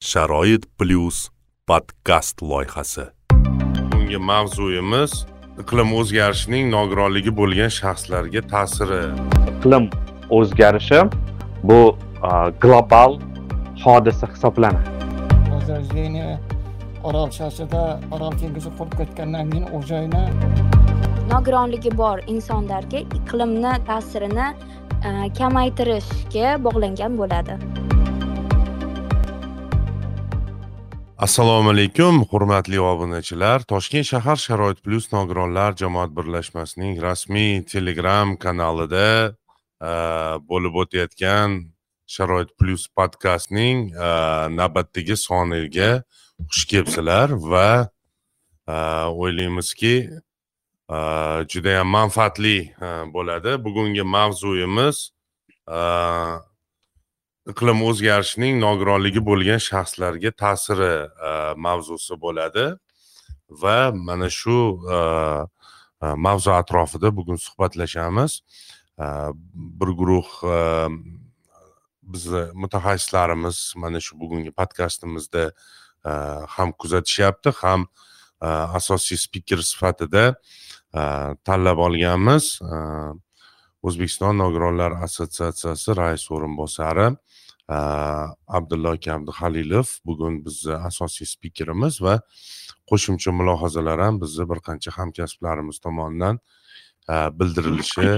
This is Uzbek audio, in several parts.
sharoit plyus podkast loyihasi. Bugungi mavzuyimiz iqlim o'zgarishining nogironligi bo'lgan shaxslarga ta'siri. Iqlim o'zgarishi bu global hodisa hisoblanadi. Возрождение orol shoshida orol dengizi qurib ketgandan keyin u joyni nogironligi bor insonlarga iqlimni ta'sirini kamaytirishga bog'langan bo'ladi assalomu alaykum hurmatli obunachilar. Toshkent shahar sharoit plyus nogironlar jamoat birlashmasining rasmiy telegram kanalida e, bo'lib o'tayotgan sharoit plyus podkastning e, navbatdagi soniga xush kelibsizlar va e, o'ylaymizki judayam manfaatli bo'ladi. Bugungi mavzuyimiz iqlim o'zgarishining nogironligi bo'lgan shaxslarga ta'siri e, mavzusi bo'ladi. Va mana shu e, e, mavzu atrofida bugun suhbatlashamiz. Bir guruh bizni mutaxassislarimiz mana shu bugungi podkastimizda ham kuzatishyapti ham asosiy spiker sifatida tanlab olganmiz. O'zbekiston nogironlar assotsiatsiyasi rais o'rinbosari abdulla aka abduhalilov bugun bizni asosiy spikerimiz va qo'shimcha mulohazalar ham bizni bir qancha hamkasblarimiz tomonidan bildirilishi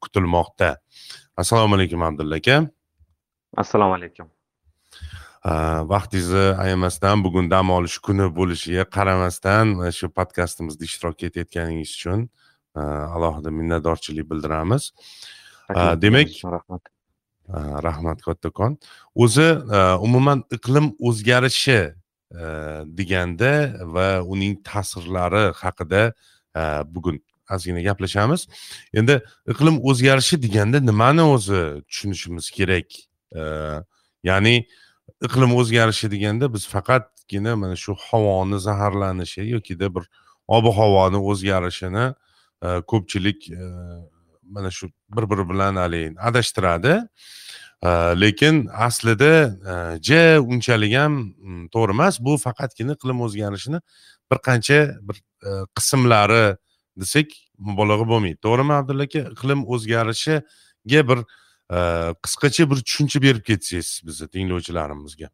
kutilmoqda. Assalomu alaykum abdulla aka. Assalomu alaykum. Vaqtingizni ayamasdan bugun dam olish kuni bo'lishiga qaramasdan mana shu podkastimizda ishtirok etayotganingiz uchun alohida minnatdorchilik bildiramiz demak rahmat rahmat kattakon o'zi umuman iqlim o'zgarishi deganda va uning ta'sirlari haqida bugun ozgina gaplashamiz endi iqlim o'zgarishi deganda nimani o'zi tushunishimiz kerak ya'ni iqlim o'zgarishi deganda biz faqatgina mana shu havoni zaharlanishi yokida bir ob havoni o'zgarishini ko'pchilik mana shu bir biri bilan haligi adashtiradi. Lekin aslida ja unchalik ham mm, to'g'ri emas. Bu faqatgina iqlim o'zgarishini bir qancha bir qismlari desak mubolag'a bo'lmaydi. To'g'rimi abdulla aka? Iqlim o'zgarishiga bir qisqacha bir tushuncha berib ketsangiz bizni tinglovchilarimizga.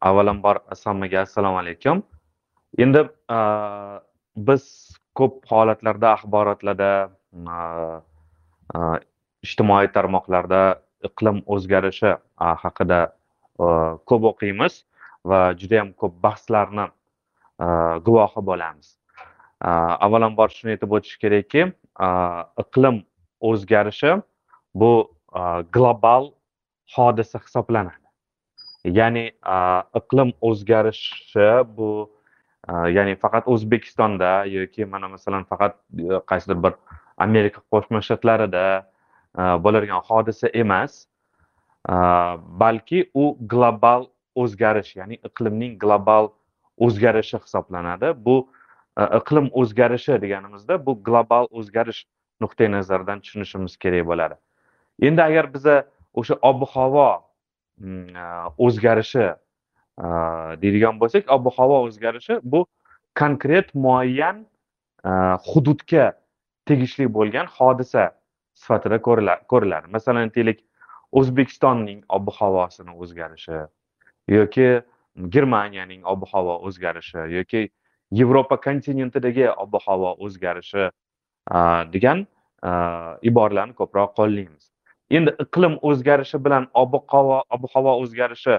Avvalambor hammaga assalomu alaykum. Endi biz ko'p holatlarda axborotlarda ijtimoiy tarmoqlarda iqlim o'zgarishi haqida ko'p o'qiymiz va juda yam ko'p bahslarni guvohi bo'lamiz. Avvalambor shuni aytib o'tish kerakki iqlim o'zgarishi bu global hodisa hisoblanadi. Ya'ni iqlim o'zgarishi bu Э, ya'ni faqat o'zbekistonda yoki mana masalan faqat э, qaysidir bir amerika qo'shma shtatlarida э, bo'ladigan hodisa emas. Balki u global o'zgarish ya'ni iqlimning global o'zgarishi hisoblanadi. Bu e, iqlim o'zgarishi deganimizda bu global o'zgarish nuqtai nazaridan tushunishimiz kerak bo'ladi. Endi agar biza o'sha ob havo mm, e, o'zgarishi Э, deydigan bo'lsak ob havo o'zgarishi bu konkret muayyan э, hududga tegishli bo'lgan hodisa sifatida ko'riladi. Masalan aytaylik o'zbekistonning ob havosini o'zgarishi yoki germaniyaning ob havo o'zgarishi yoki yevropa kontinentidagi ob havo o'zgarishi э, degan iboralarni ko'proq qo'llaymiz. Endi iqlim o'zgarishi bilan ob havo ob havo o'zgarishi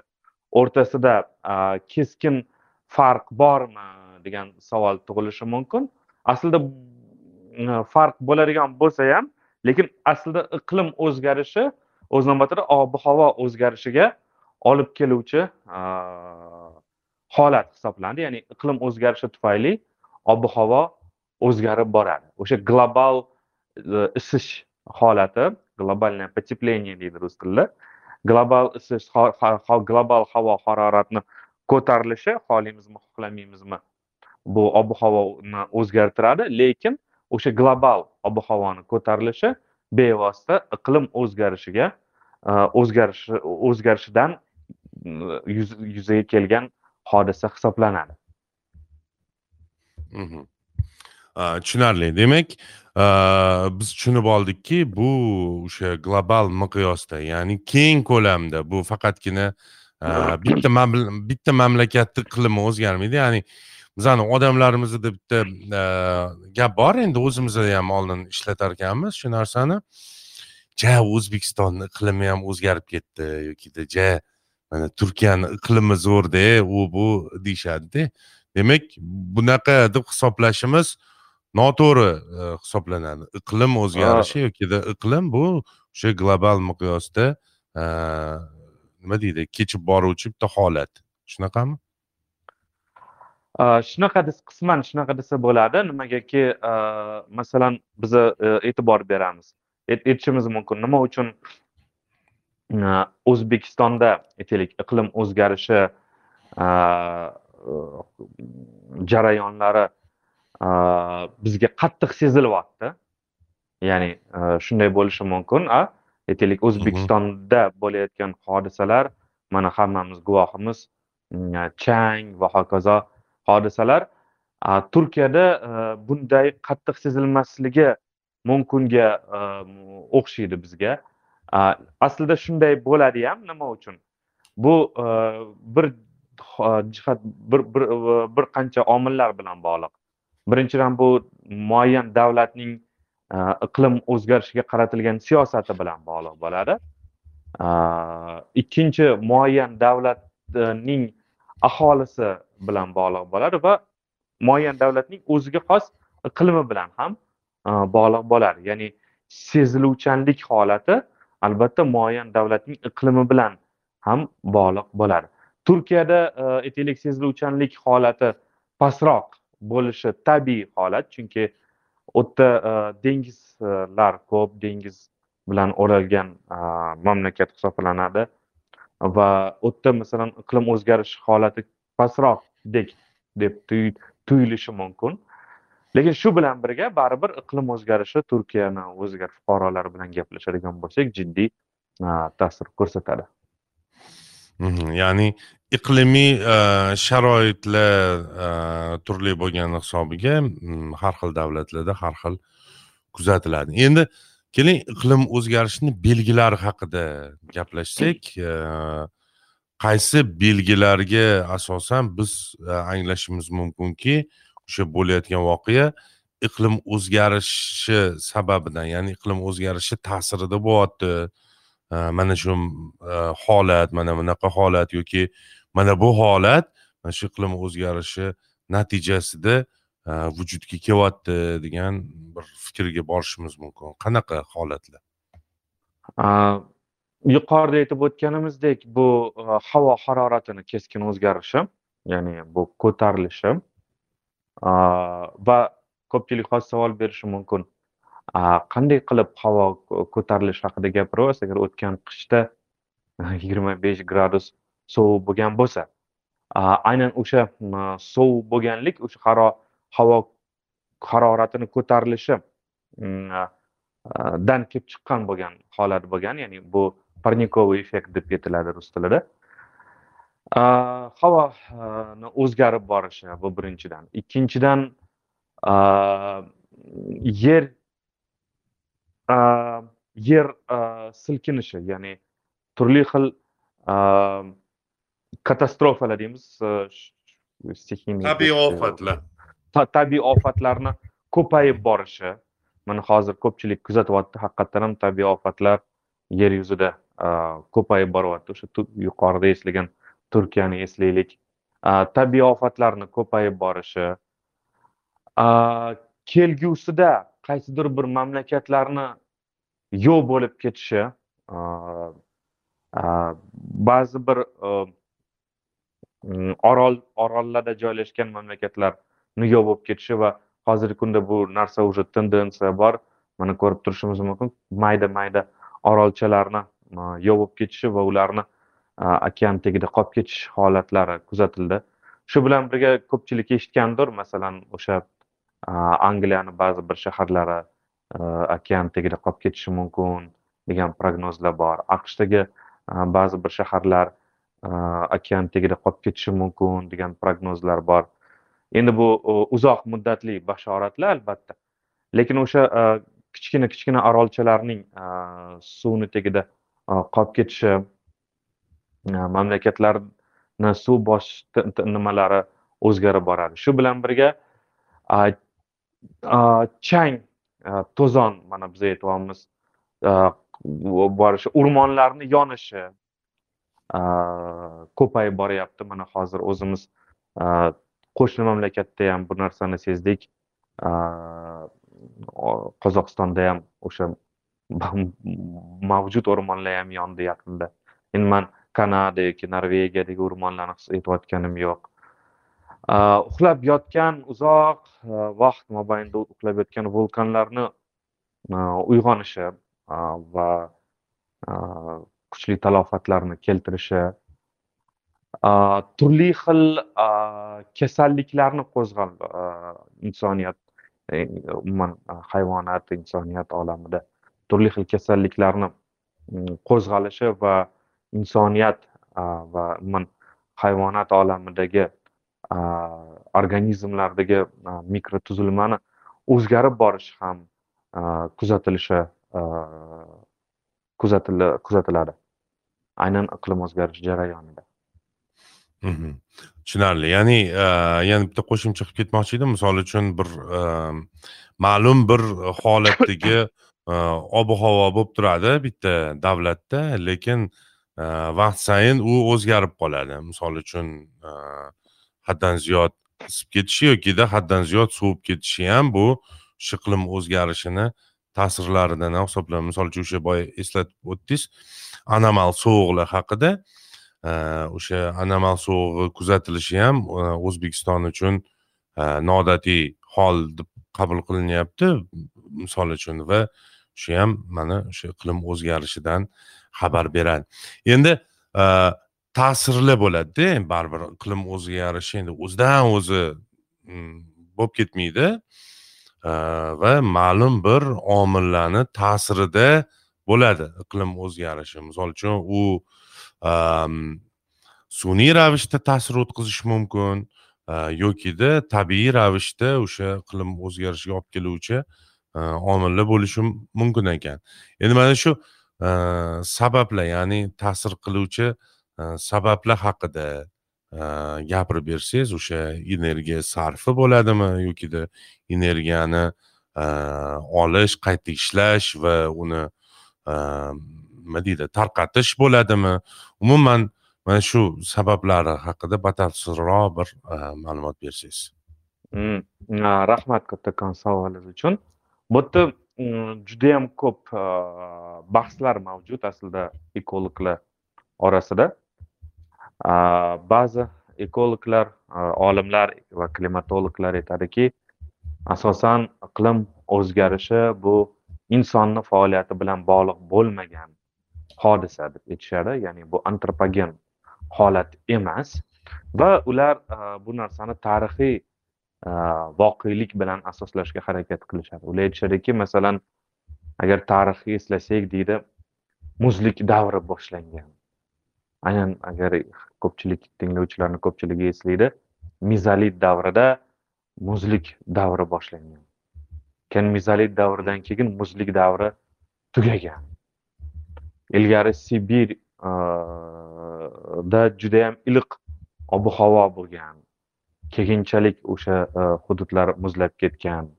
o'rtasida keskin farq bormi degan savol tug'ilishi mumkin. Aslida farq bo'ladigan bo'lsa ham lekin aslida iqlim o'zgarishi o'z navbatida ob havo o'zgarishiga olib keluvchi holat hisoblanadi ya'ni iqlim o'zgarishi tufayli ob havo o'zgarib boradi. O'sha global e, isish holati globalное потепление deydi rus tilida. Global isish global havo haroratini ko'tarilishi xohlaymizmi xohlamaymizmi? Bu ob havoni o'zgartiradi lekin o'sha global ob havoni ko'tarilishi bevosita iqlim o'zgarishiga e, o'zgarishi o'zgarishidan e, yuzaga kelgan hodisa hisoblanadi. Mhmm. Tushunarli demak biz tushunib oldikki bu o'sha global miqyosda ya'ni keng ko'lamda bu faqatgina bitta bitta mamlakatni iqlimi o'zgarmaydi. Ya'ni bizani odamlarimizda bitta gap bor endi o'zimizda ham oldin ishlatar ekanmiz shu narsani. Ja o'zbekistonni iqlimi ham o'zgarib ketdi yokida ja mana turkiyani iqlimi zo'rda u bu deyishadida. Demak bunaqa deb hisoblashimiz noto'g'ri e, hisoblanadi. Iqlim o'zgarishi yokida iqlim bu o'sha global miqyosda e, nima deydi kechib boruvchi bitta holat. Shunaqami? Shunaqa des qisman shunaqa desa bo'ladi. Nimagaki a, masalan biza e, e'tibor beramiz. Ayt- aytishimiz mumkin. Nima uchun? O'zbekistonda aytaylik iqlim o'zgarishi e, jarayonlari a, bizga qattiq sezilyapti. Ya'ni a, shunday bo'lishi mumkin. A aytaylik o'zbekistonda bo'layotgan hodisalar mana hammamiz guvohimiz mm, chang va hokazo hodisalar. Turkiyada a, bunday qattiq sezilmasligi mumkinga a, o'xshaydi bizga. Aslida shunday bo'ladi ham nima uchun? Bu bir jihat bir bir bir qancha omillar bilan bog'liq birinchidan bu muayyan davlatning e, iqlim o'zgarishiga qaratilgan siyosati bilan bog'liq bo'ladi. E, ikkinchi muayyan davlatning aholisi bilan bog'liq bo'ladi va muayyan davlatning o'ziga xos iqlimi bilan ham e, bog'liq bo'ladi. Ya'ni seziluvchanlik holati albatta muayyan davlatning iqlimi bilan ham bog'liq bo'ladi. Turkiyada aytaylik seziluvchanlik holati pastroq. Bo'lishi tabiiy holat. Chunki u yerda e, dengizlar ko'p dengiz bilan o'ralgan e, mamlakat hisoblanadi. Va u yerda masalan iqlim o'zgarishi holati pastroqdek deb tuyulishi mumkin. Lekin shu bilan birga baribir iqlim o'zgarishi turkiyani o'ziga fuqarolari bilan gaplashadigan bo'lsak jiddiy e, ta'sir ko'rsatadi. Mhm, ya'ni iqlimiy e, sharoitlar e, turli bo'lgani hisobiga mm, har xil davlatlarda har xil kuzatiladi. Endi keling iqlim o'zgarishini belgilari haqida gaplashsak e, qaysi belgilarga asosan biz anglashimiz mumkinki o'sha bo'layotgan voqea iqlim o'zgarishi sababidan ya'ni iqlim o'zgarishi ta'sirida bo'lyapti. Mana shu holat mana bunaqa holat yoki mana bu holat mana shu iqlim o'zgarishi natijasida e, vujudga kelyapti degan bir fikrga borishimiz mumkin. Qanaqa holatlar? Yuqorida aytib o'tganimizdek bu e, havo haroratini keskin o'zgarishi ya'ni bu ko'tarilishi va ko'pchilik hozir savol berishi mumkin. Qanday qilib havo ko'tarilishi haqida gapiryapsiz? Agar o'tgan qishda yigirma besh gradus sovuq bo'lgan bo'lsa. Aynan o'sha m, sovuq bo'lganlik o'sha haro havo haroratini ko'tarilishi dan kelib chiqqan bo'lgan holat bo'lgan ya'ni bu parnikovый effekt deb aytiladi rus tilida. Havoni o'zgarib borishi bu birinchidan. Ikkinchidan yer yer silkinishi ya'ni turli xil katastrofalar deymiz sh- stихийный tabiiy ofatlar. Ta- tabiiy ofatlarni ko'payib borishi mana hozir ko'pchilik kuzatyapti haqiqatdan ham tabiiy ofatlar yer yuzida a, ko'payib boryapti. O'sha yuqorida eslagan turkiyani eslaylik. A, tabiiy ofatlarni ko'payib borishi kelgusida qaysidir bir mamlakatlarni yo'q bo'lib ketishi ba'zi bir orol orollarda joylashgan mamlakatlar yo'q bo'lib ketishi va hozirgi kunda bu narsa уже tendensiya bor. Mana ko'rib turishimiz mumkin. Mayda mayda orolchalarni hm, yovib yo'q bo'lib ketishi va ularni okean tagida qolib ketish holatlari kuzatildi. Shu bilan birga ko'pchilik eshitgandir masalan o'sha angliyani ba'zi bir shaharlari e, okean tagida qolib ketishi mumkin degan prognozlar bor. Aqshdagi ba'zi bir shaharlar okean tagida qolib ketishi mumkin degan prognozlar bor endi bu uzoq muddatli bashoratlar albatta lekin o'sha kichkina kichkina orolchalarning suvni tagida qolib ketishi mamlakatlarni suv bosish nimalari o'zgarib boradi shu bilan birga chang to'zon mana biz aytyapmiz borishi o'rmonlarni yonishi ko'payib boryapti. Mana hozir o'zimiz qo'shni mamlakatda ham bu narsani sezdik. Qozog'istonda ham o'sha mavjud o'rmonlar ham yondi yaqinda. Endi man kanada yoki norvegiyadagi o'rmonlarni his etayotganim yo'q. Uxlab yotgan uzoq vaqt mobaynida uxlab yotgan vulqonlarni uyg'onishi va kuchli talofatlarni keltirishi turli xil kasalliklarni qo'zg'al insoniyat e, umuman hayvonot insoniyat olamida turli xil kasalliklarni mm, qo'zg'alishi va insoniyat va umuman hayvonot olamidagi organizmlardagi mikrotuzilmani o'zgarib borishi ham kuzatilishi kuzatiladi. Aynan iqlim o'zgarishi jarayonida. Mhm. Tushunarli. Ya'ni e, yana bitta qo'shimcha qilib ketmoqchi edim. Misol uchun bir e, ma'lum bir holatdagi e, ob havo bo'lib turadi bitta davlatda lekin vaqt sayin u o'zgarib qoladi. Misol uchun haddan ziyod isib ketishi yokida haddan ziyod sovib ketishi ham bu shu iqlim o'zgarishini ta'sirlaridan hisoblanadi misol uchun o'sha boya eslatib o'tdingiz. Anomal sovuqlar haqida e, o'sha anomal sovug'i kuzatilishi ham e, o'zbekiston uchun e, noodatiy hol deb qabul qilinyapti. Misol uchun va shu ham mana o'sha iqlim o'zgarishidan xabar beradi. Endi ta'sirli bo'ladida baribir iqlim o'zgarishi endi o'zidan o'zi mm, bo'lib ketmaydi. Va ma'lum bir omillarni ta'sirida bo'ladi. Iqlim o'zgarishi misol uchun u sun'iy ravishda ta'sir o'tkazishi mumkin yokida tabiiy ravishda o'sha iqlim o'zgarishiga olib keluvchi omillar bo'lishi mumkin ekan. Endi mana shu sabablar ya'ni ta'sir qiluvchi sabablar haqida gapirib bersangiz o'sha energiya sarfi bo'ladimi yokida energiyani olish qayta ishlash va uni nima deydi tarqatish bo'ladimi? Umuman mana shu sabablari haqida batafsilroq bir ma'lumot bersangiz. Mm, rahmat kattakon savolingiz uchun. Bu yerda mm, judayam ko'p bahslar mavjud aslida ekologlar orasida. Ba'zi ekologlar olimlar va klimatologlar aytadiki asosan iqlim o'zgarishi bu insonni faoliyati bilan bog'liq bo'lmagan hodisa deb aytishadi. Ya'ni bu antropogen holat emas. Va ular e, bu narsani tarixiy e, voqelik bilan asoslashga harakat qilishadi. Ular aytishadiki masalan agar tarixni eslasak deydi muzlik davri boshlangan. Aynan agar ko'pchilik tinglovchilarni ko'pchiligi eslaydi mezolit davrida muzlik davri boshlangan. Keyin mezolit davridan keyin muzlik davri tugagan. Ilgari sibir e, da judayam iliq ob havo bo'lgan. Keyinchalik o'sha e, hududlar muzlab ketgan.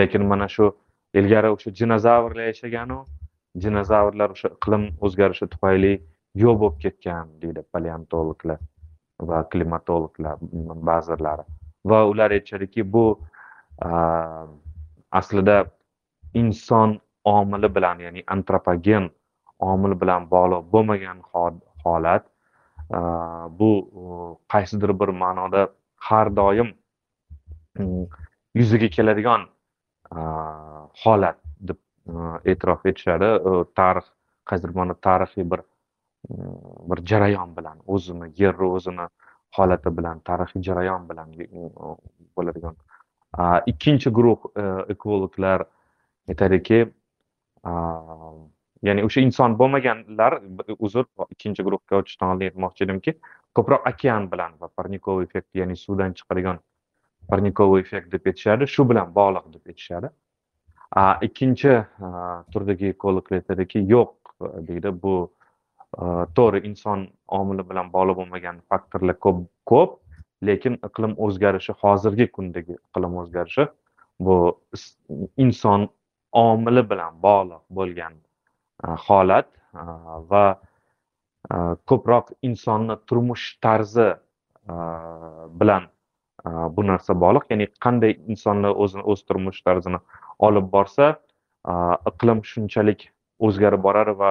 Lekin mana shu ilgari o'sha dinozavrlar yashaganu dinozavrlar o'sha iqlim o'zgarishi tufayli yo'q bo'lib ketgan deydi paleontologlar va klimatologlar ba'zilari va ular aytishadiki bu e, aslida inson omili bilan ya'ni antropogen omil bilan bog'liq bo'lmagan holat bu qaysidir bir ma'noda har doim yuzaga keladigan holat deb e'tirof etishadi. Tarix qaysidir ma'noda tarixiy bir bir jarayon bilan o'zini yerni o'zini holati bilan tarixiy jarayon bilan bo'ladigan ikkinchi guruh e, ekologlar aytadiki ya'ni o'sha inson bo'lmaganlar uzr ikkinchi guruhga o'tishdan oldin aytmoqchi edimki ko'proq okean bilan va parnikovый effekt ya'ni suvdan chiqadigan parnikovый effekt deb aytishadi shu bilan bog'liq deb aytishadi. Ikkinchi turdagi ekologlar aytadiki yo'q deydi. Bu e, to'g'ri inson omili bilan bog'liq bo'lmagan faktorlar ko'p ko'p. Lekin iqlim o'zgarishi hozirgi kundagi iqlim o'zgarishi bu inson omili bilan bog'liq bo'lgan e, holat e, va e, ko'proq insonni turmush tarzi bilan bu narsa bog'liq. Ya'ni qanday insonlar o'zini o'z turmush tarzini olib borsa iqlim shunchalik o'zgarib boradi va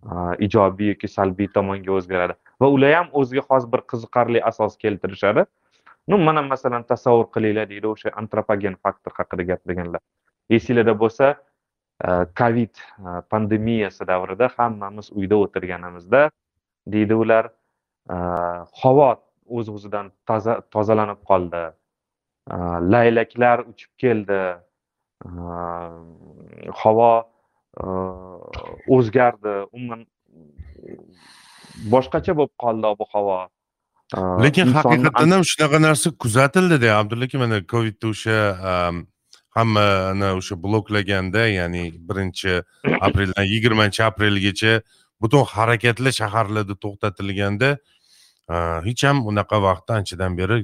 Э, ijobiy yoki salbiy tomonga o'zgaradi. Va ular ham o'ziga xos bir qiziqarli asos keltirishadi. Ну mana masalan tasavvur qilinglar deydi o'sha antropogen faktor haqida gapirganlar. Esinglarda bo'lsa e, covid e, pandemiyasi davrida hammamiz uyda o'tirganimizda deydi ular e, havo o'z o'zidan toza tozalanib qoldi. Laylaklar uchib keldi. Havo o'zgardi. Umuman boshqacha bo'lib qoldi ob havo lekin haqiqatdan ham shunaqa narsa kuzatildi abdulla aka mana covidda o'sha hammani o'sha bloklaganda ya'ni birinchi apreldan yigirmanchi aprelgacha butun harakatlar shaharlarda to'xtatilganda hech ham unaqa vaqtda anchadan beri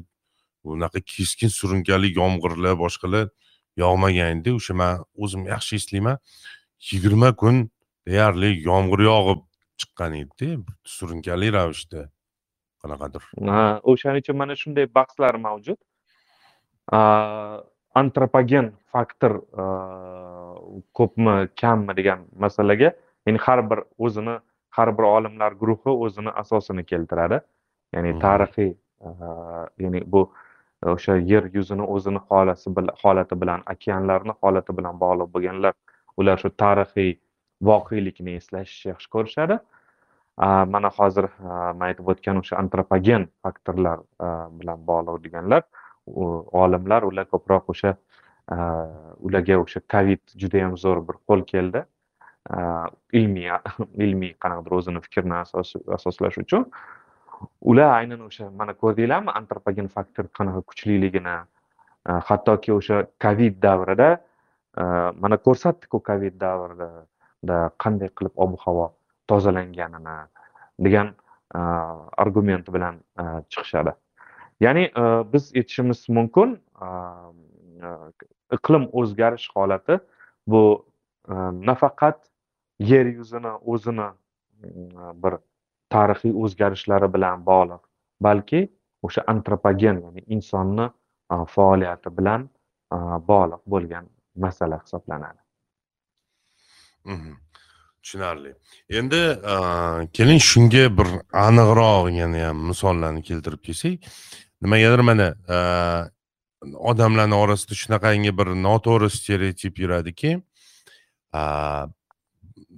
unaqa keskin surunkali yomg'irlar boshqalar yog'maganda o'sha man o'zim yaxshi eslayman yigirma kun deyarli yomg'ir yog'ib chiqqan edida surunkali ravishda. Qanaqadir. O'shaning uchun mana shunday bahslar mavjud. Antropogen faktor ko'pmi kammi degan masalaga ya'ni har bir o'zini har bir olimlar guruhi o'zini asosini keltiradi. Ya'ni tarixiy ya'ni bu o'sha yer yuzini o'zini holati bilan okeanlarni holati bilan bog'liq bo'lganlar ular shu tarixiy voqelikni eslashni yaxshi ko'rishadi. Mana hozir man aytib o'tgan o'sha antropogen faktorlar bilan bog'liq deganlar olimlar ular ko'proq o'sha ularga o'sha covid judayam zo'r bir qo'l keldi. Ilmiy ilmiy qanaqadir o'zini fikrini asoslash uchun. Ular aynan o'sha mana ko'rdinglarmi antropogen faktor qanaqa kuchliligini hattoki o'sha covid davrida Э, mana ko'rsatdiku covid davrida qanday qilib ob havo tozalanganini degan э, argument bilan э, chiqishadi. Ya'ni biz aytishimiz mumkin e, e, iqlim o'zgarish holati bu e, nafaqat yer yuzini o'zini mm, bir tarixiy o'zgarishlari bilan bog'liq balki o'sha antropogen ya'ni insonni faoliyati bilan bog'liq bo'lgan masala hisoblanadi. Mhm. Tushunarli. Endi keling shunga bir aniqroq yana ham misollarni keltirib kelsak nimagadir mana odamlarni orasida shunaqangi bir noto'g'ri stereotip yuradiki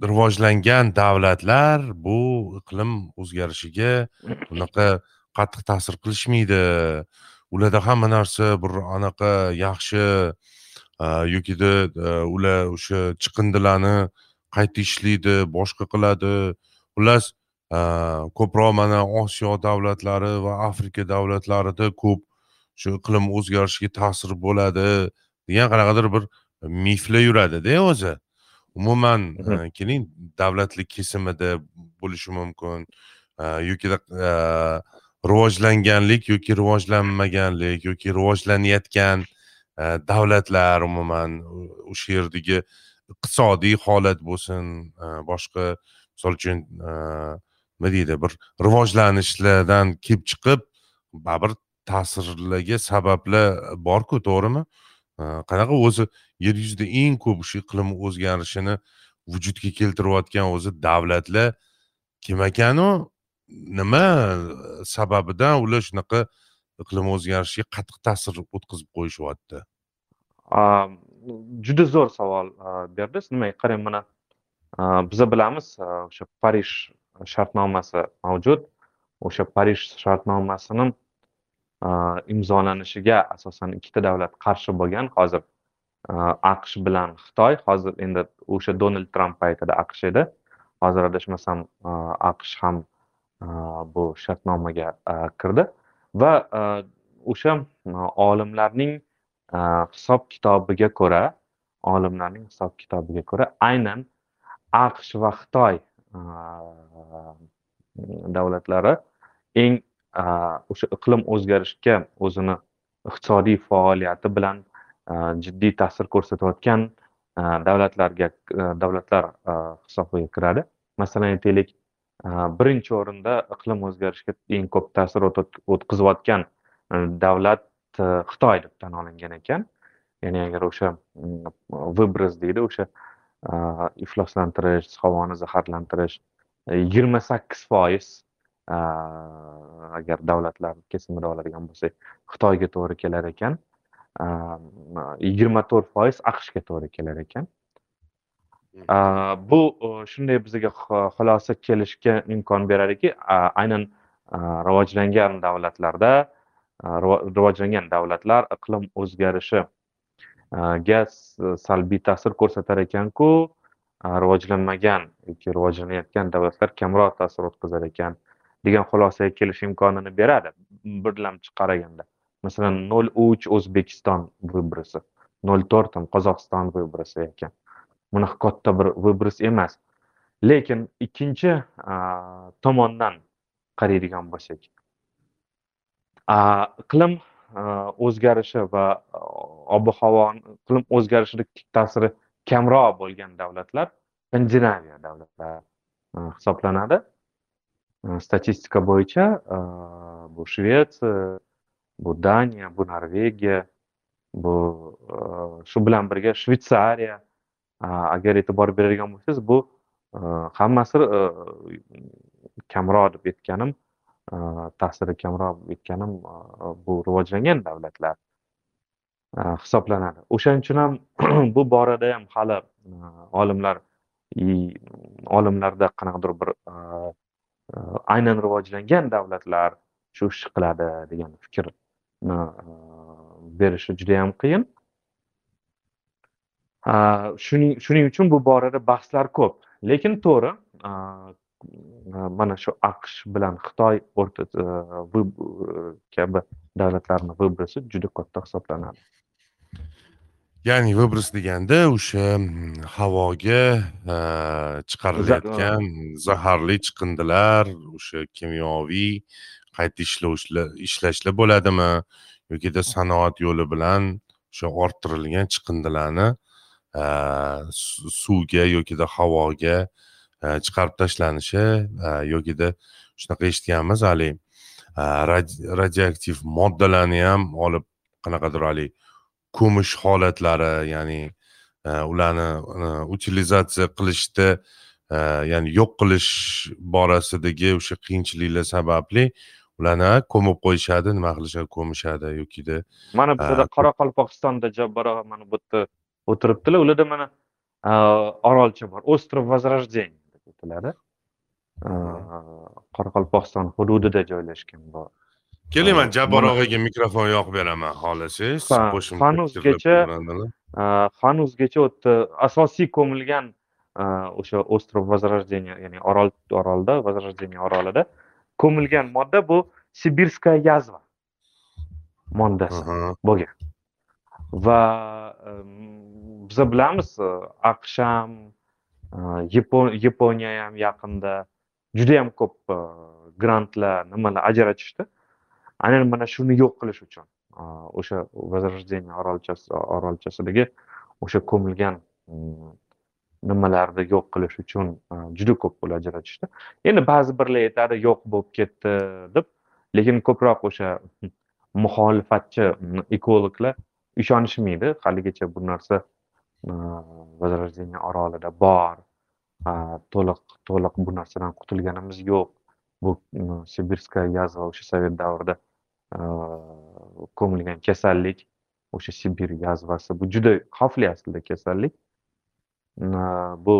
rivojlangan davlatlar bu iqlim o'zgarishiga unaqa qattiq ta'sir qilishmaydi. Ularda hamma narsa bir anaqa yaxshi yokida ular o'sha chiqindilarni qayta ishlaydi boshqa qiladi xullas ko'proq mana osiyo davlatlari va afrika davlatlarida ko'p shu iqlim o'zgarishiga ta'sir bo'ladi degan qanaqadir bir miflar yuradida o'zi umuman keling davlatlik kesimida bo'lishi mumkin yoki rivojlanganlik yoki rivojlanmaganlik yoki rivojlanayotgan Э, davlatlar umuman o'sha yerdagi iqtisodiy holat bo'lsin e, boshqa misol uchun e, nima deydi bir rivojlanishlardan kelib chiqib baribir ta'sirlarga sabablar borku to'g'rimi? E, qanaqa o'zi yer yuzida eng ko'p shu iqlim o'zgarishini vujudga keltirayotgan o'zi davlatlar kim ekanu nima sababidan ular shunaqa iqlim o'zgarishiga qattiq ta'sir o'tkazib qo'yishyapti. Juda zo'r savol berdingiz. Nimaga qarang mana. Biza bilamiz o'sha parij shartnomasi mavjud. O'sha parij shartnomasini imzolanishiga asosan ikkita davlat qarshi bo'lgan. Hozir aqsh bilan xitoy hozir endi o'sha donald tramp paytida aqsh edi. Hozir adashmasam aqsh ham bu shartnomaga kirdi. Va e, o'sha e, olimlarning e, hisob kitobiga ko'ra olimlarning hisob kitobiga ko'ra aynan aqsh va xitoy davlatlari eng o'sha iqlim o'zgarishiga o'zini iqtisodiy faoliyati bilan jiddiy ta'sir ko'rsatayotgan davlatlarga davlatlar hisobiga kiradi. Masalan aytaylik Э, birinchi o'rinda iqlim o'zgarishiga eng ko'p ta'sir o'tkazayotgan e, davlat e, xitoy deb tan olingan ekan. Ya'ni agar o'sha mm, выброс deydi o'sha e, ifloslantirish havoni zaharlantirish yigirma sakkiz foiz agar davlatlar kesimida oladigan bo'lsak xitoyga to'g'ri kelar ekan. Yigirma to'rt foiz aqshga to'g'ri kelar ekan. Bu shunday bizga xulosa kelishga imkon beradiki aynan rivojlangan davlatlarda rivojlangan davlatlar iqlim o'zgarishiga salbiy ta'sir ko'rsatar ekanku rivojlanmagan yoki rivojlanayotgan davlatlar kamroq ta'sir o'tkazar ekan degan xulosaga kelish imkonini beradi. Birlamchi qaraganda masalan nol uch o'zbekiston выбросы nol to'rt ham qozog'iston выбросы ekan bunaqa katta bir выброс emas. Lekin ikkinchi tomondan qaraydigan bo'lsak iqlim o'zgarishi va ob havo iqlim o'zgarishini ta'siri kamroq bo'lgan davlatlar skandinaviya davlatlari hisoblanadi. Statistika bo'yicha bu shvetsiya bu daniya bu norvegiya bu shu bilan birga shvetsariya agar e'tibor beradigan bo'lsangiz bu e, hammasi e, kamroq deb aytganim e, ta'siri kamroq aytganim bu rivojlangan davlatlar hisoblanadi. O'shaning uchun ham bu borada ham hali olimlar olimlarda qanaqadir bir aynan rivojlangan davlatlar shu ishni qiladi degan fikrni berishi juda yam qiyin. Shuning shuning uchun bu borada bahslar ko'p. Lekin to'g'ri mana shu aqsh bilan xitoy o'rta e, kabi davlatlarni выбросы juda katta hisoblanadi. Ya'ni выброс deganda o'sha havoga e, chiqarilayotgan zaharli chiqindilar o'sha kimyoviy qayta ishlovchilar ishlashlar bo'ladimi? Yokida sanoat yo'li bilan o'sha orttirilgan chiqindilarni suvga yokida havoga chiqarib tashlanishi yokida shunaqa eshitganmiz haligi radioaktiv moddalarni ham olib qanaqadir haligi ko'mish holatlari ya'ni ularni utilizatsiya qilishda ya'ni yo'q qilish borasidagi o'sha qiyinchiliklar sababli ularni ko'mib qo'yishadi nima qilishadi ko'mishadi yokida mana bizada qoraqalpog'istonda jabbar og'a mana bu yerda o'tiribdilar ularda mana orolcha bor остров возрождения deb aytiladi qoraqalpog'iston hududida joylashgan bu. Keling man jabbor og'aga mikrofon yoqib beraman xohlasangiz hanuzgacha hanuzgacha u yerda asosiy ko'milgan o'sha остров возрождения ya'ni orol orolda возрождение orolida ko'milgan modda bu sibirskая язва moddasi bo'lgan va biza bilamiz aqsh ham yaponiya ham yaqinda judayam ko'p e, grantlar nimalar ajratishdi aynan mana shuni yo'q qilish uchun e, o'sha возрождение orolchasidagi o'sha ko'milgan nimalarni yo'q qilish uchun e, juda ko'p pul ajratishdi endi ba'zi birlar aytadi yo'q bo'lib ketdi deb lekin ko'proq o'sha muxolifatchi ekologlar ishonishmaydi haligacha bu narsa e, возрождение orolida bor. To'liq to'liq bu narsadan qutulganimiz yo'q. Bu e, sibirskaya sibirskая язва o'sha sovet davrida e, ko'milgan kasallik o'sha sibir yazvasi bu juda xavfli aslida kasallik. Bu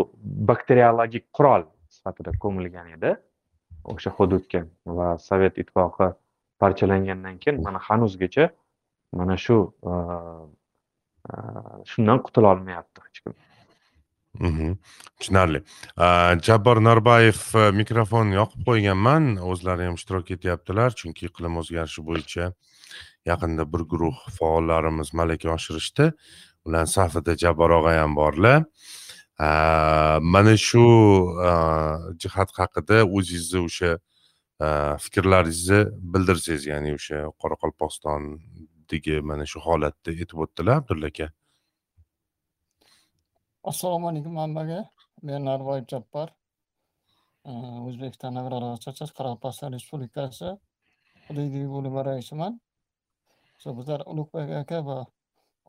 bakteriologik qurol sifatida ko'milgan edi. O'sha hududga va sovet ittifoqi parchalangandan keyin mana hanuzgacha mana shu e, e, shundan qutula olmayapti hech kim. Mhm. tushunarli. E, jabbor norbayev mikrofonni yoqib qo'yganman. O'zlari ham ishtirok etyaptilar chunki iqlim o'zgarishi bo'yicha yaqinda bir guruh faollarimiz malaka oshirishdi. Ular safida jabbor og'a ham borlar. Mana shu jihat haqida o'zingizni o'sha fikrlaringizni bildirsangiz ya'ni o'sha qoraqalpog'iston qoraqalpog'istondagi mana shu holatni aytib o'tdilar abdulla aka assalomu alaykum hammaga men narboyev jabbor Э, o'zbekiston agrar assotsiatsiyasi qoraqalpog'iston respublikasi hududiy bo'limi raisiman shu bizlar ulug'bek aka va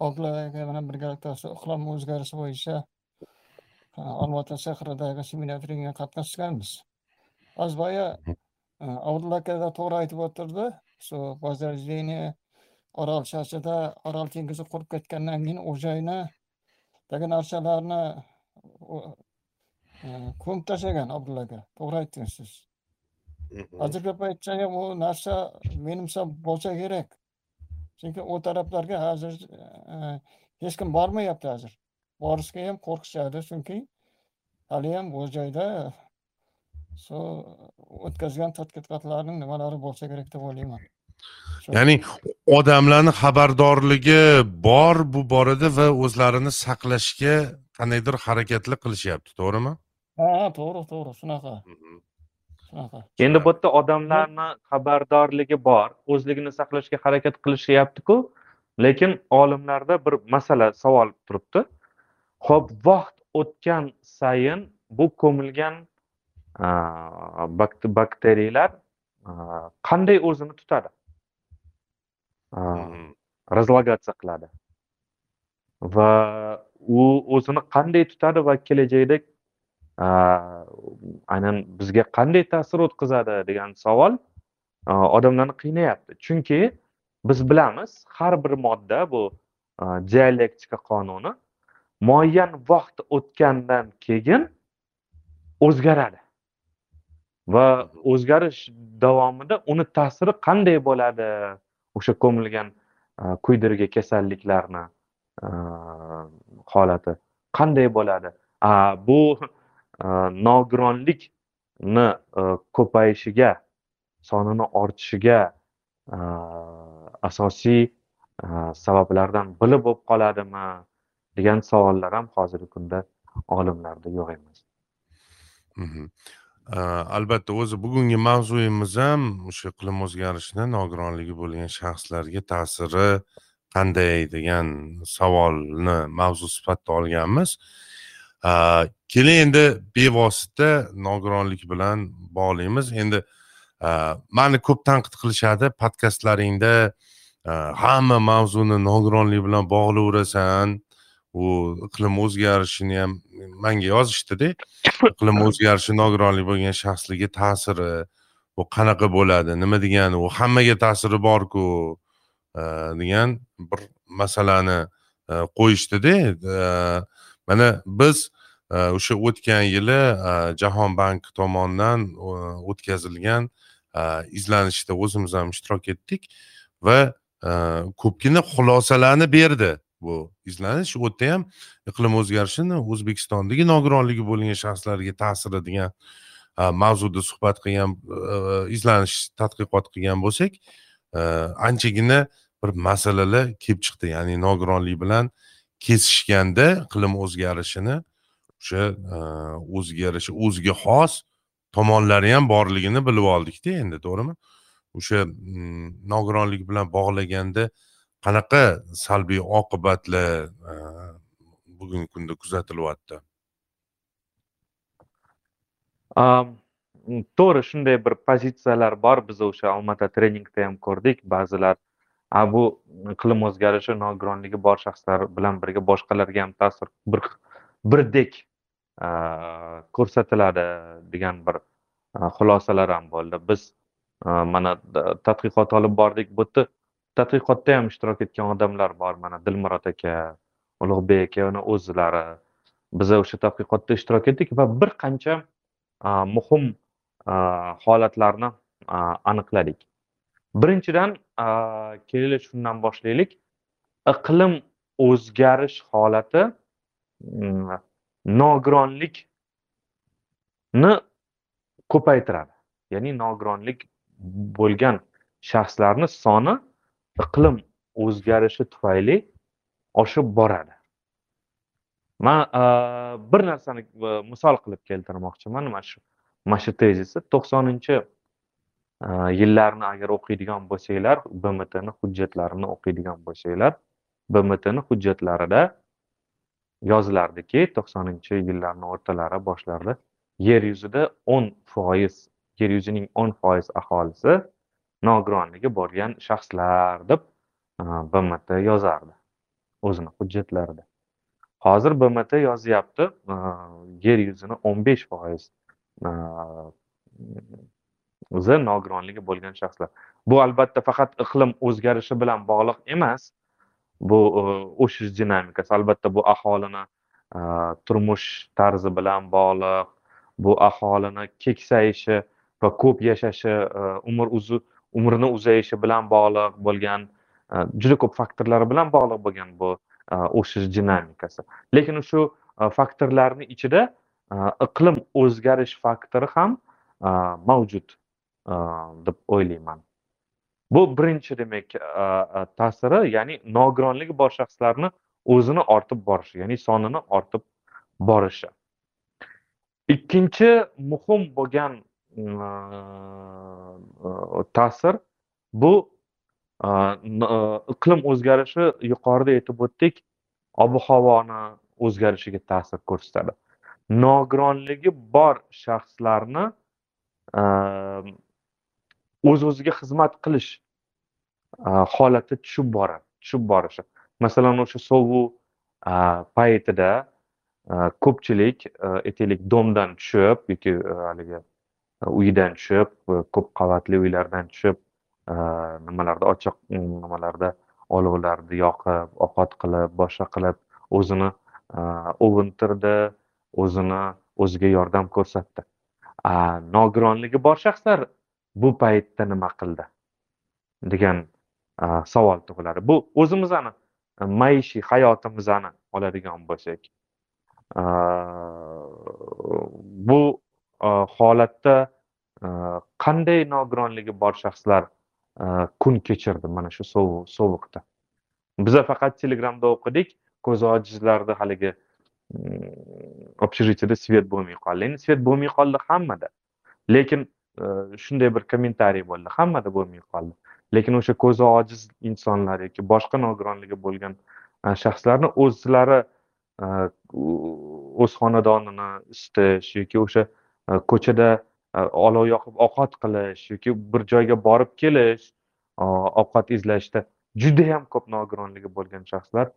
oqilov aka bilan birgalikda shu iqlim o'zgarishi bo'yicha olmaota shahridagi seminar treningga qatnashganmiz hozir boya abdulla aka to'g'ri aytib o'tirdi shu возрождение orol shoshida orol dengizi qurib ketgandan keyin u joyni dagi narsalarni e, ko'mib tashlagan abdulla aka to'g'ri aytdingiz siz hozirgi paytda ham u narsa menimcha bo'lsa kerak chunki u taraflarga hozir e, hech kim bormayapti hozir borishga ham qo'rqishadi chunki haliyam bu joyda shu o'tkazgan tadqiqotlarning nimalari bo'lsa kerak deb o'ylayman ya'ni odamlarni xabardorligi bor bu borada va o'zlarini saqlashga qandaydir harakatlar qilishyapti to'g'rimi? Ha to'g'ri to'g'ri shunaqa. Shunaqa. Endi bu yerda odamlarni xabardorligi bor o'zligini saqlashga harakat qilishyaptiku lekin olimlarda bir masala savol turibdi. Ho'p vaqt o'tgan sayin bu ko'milgan bakteriyalar qanday o'zini tutadi A, разлагаться qiladi va u o'zini qanday tutadi va kelajakda aynan bizga qanday ta'sir o'tkazadi degan savol odamlarni qiynayapti chunki biz bilamiz har bir modda bu dialektika qonuni muayyan vaqt o'tgandan keyin o'zgaradi va o'zgarish davomida uni ta'siri qanday bo'ladi o'sha ko'milgan e, kuydirgi kasalliklarni e, holati qanday bo'ladi? Bu e, nogironlikni ko'payishiga sonini ortishiga asosiy sabablardan biri bo'lib qoladimi degan savollar ham hozirgi kunda olimlarda yo'q emas. Mhmm. Э, albatta o'zi bugungi mavzuyimiz ham o'sha iqlim o'zgarishini nogironligi bo'lgan shaxslarga ta'siri qanday degan savolni mavzu sifatida olganmiz. Э, Keling endi bevosita nogironlik bilan bog'laymiz endi э, mani ko'p tanqid qilishadi podkastlaringda hamma mavzuni nogironlik bilan bog'layverasan. U iqlim o'zgarishini ham manga yozishdida iqlim o'zgarishi nogironlik bo'lgan shaxslarga ta'siri bu qanaqa bo'ladi nima degani u hammaga ta'siri borku e, degan bir masalani e, qo'yishdida E, mana biz o'sha o'tgan yili jahon banki tomonidan o'tkazilgan izlanishda o'zimiz ham ishtirok etdik va ko'pgina xulosalarni berdi bu izlanish u yerda ham iqlim o'zgarishini o'zbekistondagi nogironligi bo'lgan shaxslarga ta'siri degan mavzuda suhbat qilgan izlanish tadqiqot qilgan bo'lsak anchagina bir masalalar kelib chiqdi. Ya'ni nogironlik bilan kesishganda iqlim o'zgarishini o'sha o'ziga yarasha o'ziga xos tomonlari ham borligini bilib oldikda endi to'g'rimi? O'sha mm, nogironlik bilan bog'laganda qanaqa salbiy oqibatlar e, bugungi kunda kuzatilyapti? Am, to'g'ri shunday bir pozitsiyalar bor. Biz o'sha olmaota treningda ham ko'rdik. Ba'zilar a bu iqlim o'zgarishi nogironligi bor shaxslar bilan birga boshqalarga ham ta'sir bir birdek e, ko'rsatiladi degan bir e, xulosalar ham bo'ldi. Biz mana tadqiqot olib bordik. Bu yerda tadqiqotda ham ishtirok etgan odamlar bor. Mana dilmurod aka ulug'bek aka uni o'zlari. Biza o'sha tadqiqotda ishtirok etdik va bir qancha muhim holatlarni aniqladik. Birinchidan a, shundan boshlaylik. Iqlim o'zgarish holati mm, nogironlikni ko'paytiradi. Ya'ni nogironlik bo'lgan shaxslarni soni iqlim o'zgarishi tufayli oshib boradi. Man bir narsani e, misol qilib keltirmoqchiman. Mana shu mana shu tezisni to'qsoninchi e, yillarni agar o'qiydigan bo'lsanglar bmtni hujjatlarini o'qiydigan bo'lsanglar bmtni hujjatlarida yozilardiki to'qsoninchi yillarni o'rtalari boshlarida yer yuzida o'n foiz yer yuzining o'n foiz aholisi nogironligi bo'lgan shaxslar deb e, bmt yozardi o'zini hujjatlarida. Hozir bmt yozyapti e, yer yuzini o'n besh foiz e, nogironligi bo'lgan shaxslar. Bu albatta faqat iqlim o'zgarishi bilan bog'liq emas. Bu o'sish dinamikasi albatta bu aholini turmush tarzi bilan bog'liq bu aholini keksayishi va ko'p yashashi umr umrini uzayishi bilan bog'liq bo'lgan e, juda ko'p faktorlar bilan bog'liq bo'lgan bu e, o'sish dinamikasi. Lekin shu e, faktorlarni ichida iqlim o'zgarish faktori ham mavjud deb o'ylayman. Bu birinchi demak ta'siri ya'ni nogironligi bor shaxslarni o'zini ortib borishi ya'ni sonini ortib borishi. Ikkinchi muhim bo'lgan ta'sir. Bu iqlim o'zgarishi yuqorida aytib o'tdik. Ob havoni o'zgarishiga ta'sir ko'rsatadi. Nogironligi bor shaxslarni o'z o'ziga xizmat qilish holati tushib boradi tushib borishi. Masalan o'sha sovuq paytida ko'pchilik aytaylik domdan tushib yoki haligi uydan tushib e, ko'p qavatli uylardan tushib e, nimalarda ochiq mm, nimalarda olovlarni yoqib ovqat qilib boshqa qilib o'zini e, ovuntirdi o'zini o'ziga yordam ko'rsatdi. Nogironligi bor shaxslar bu paytda nima qildi? degan savol tug'iladi. Bu o'zimizni maishiy hayotimizni oladigan bo'lsak bu Э, holatda э, qanday nogironligi bor shaxslar э, kun kechirdi mana shu sovuq sovuqda? Biza faqat telegramda o'qidik ko'zi ojizlarni haligi общежитияda svet bo'lmay qoldi. Endi svet bo'lmay qoldi hammada. Lekin shunday bir kommentariy bo'ldi hammada bo'lmay qoldi. Lekin o'sha ko'zi ojiz insonlar yoki boshqa nogironligi bo'lgan shaxslarni o'zlari o'z xonadonini isitish yoki o'sha Э, ko'chada э, olov yoqib ovqat qilish yoki bir joyga borib kelish ovqat izlashda judayam ko'p nogironligi bo'lgan shaxslar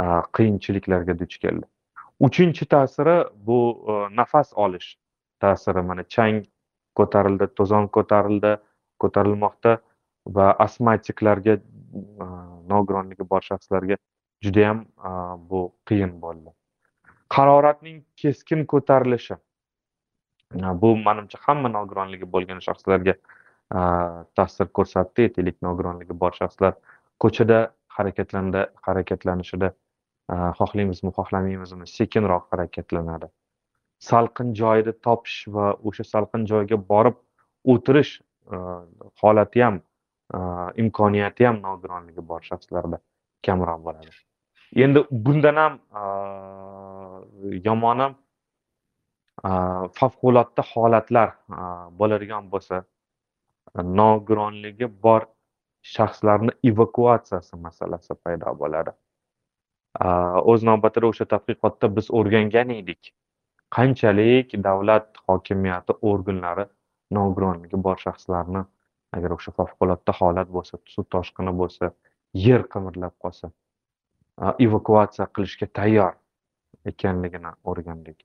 e, qiyinchiliklarga duch keldi. Uchinchi ta'siri bu e, nafas olish ta'siri. Mana chang ko'tarildi to'zon ko'tarildi ko'tarilmoqda va astmatiklarga e, nogironligi bor shaxslarga judayam bu qiyin bo'ldi. Haroratning keskin ko'tarilishi bu manimcha hamma nogironligi bo'lgan shaxslarga ta'sir ko'rsatdi. Aytaylik nogironligi bor shaxslar ko'chada harakatlanda harakatlanishida xohlaymizmi xohlamaymizmi sekinroq harakatlanadi. Salqin joyni topish va o'sha salqin joyga borib o'tirish holati ham imkoniyati ham nogironligi bor shaxslarda kamroq bo'ladi. Endi bundan ham yomoni Э, favqulodda holatlar э, bo'ladigan bo'lsa nogironligi bor shaxslarni evakuatsiyasi masalasi paydo bo'ladi. Э, o'z navbatida o'sha tadqiqotda biz o'rgangan edik qanchalik davlat hokimiyati organlari nogironligi bor shaxslarni agar o'sha favqulodda holat bo'lsa suv toshqini bo'lsa yer qimirlab qolsa e, evakuatsiya qilishga tayyor ekanligini o'rgandik.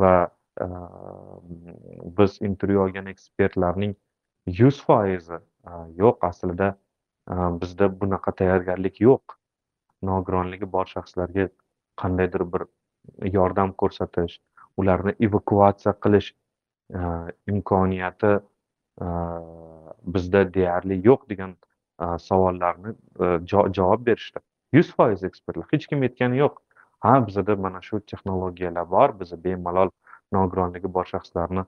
Va e, biz intervyu olgan ekspertlarning yuz foizi e, yo'q aslida e, bizda bunaqa tayyorgarlik yo'q. Nogironligi bor shaxslarga qandaydir bir yordam ko'rsatish ularni evakuatsiya qilish imkoniyati bizda deyarli yo'q degan savollarni javob berishdi. Yuz foiz ekspertlar hech kim aytgani yo'q. Ha bizada mana shu texnologiyalar bor. Biza bemalol nogironligi bor shaxslarni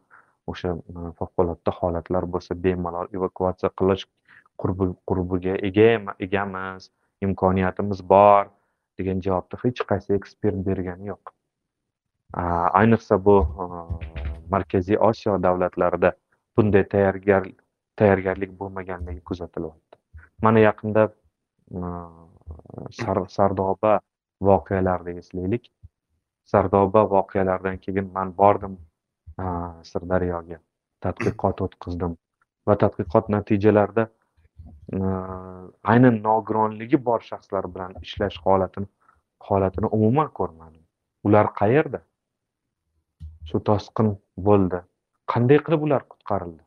o'sha e, favqulodda holatlar bo'lsa bemalol evakuatsiya qilish qurbiga ega egamiz imkoniyatimiz bor degan javobni hech qaysi ekspert bergani yo'q. Ayniqsa bu e, markaziy osiyo davlatlarida bunday tayyorgar tayyorgarlik bo'lmaganligi kuzatilyapti. Mana yaqinda e, sardoba voqealarini eslaylik. Sardoba voqealaridan keyin man bordim sirdaryoga. Tadqiqot o'tkazdim va tadqiqot natijalarida aynan nogironligi bor shaxslar bilan ishlash holatini holatini umuman ko'rmadim. Ular qayerda? Shu toshqin bo'ldi. Qanday qilib ular qutqarildi?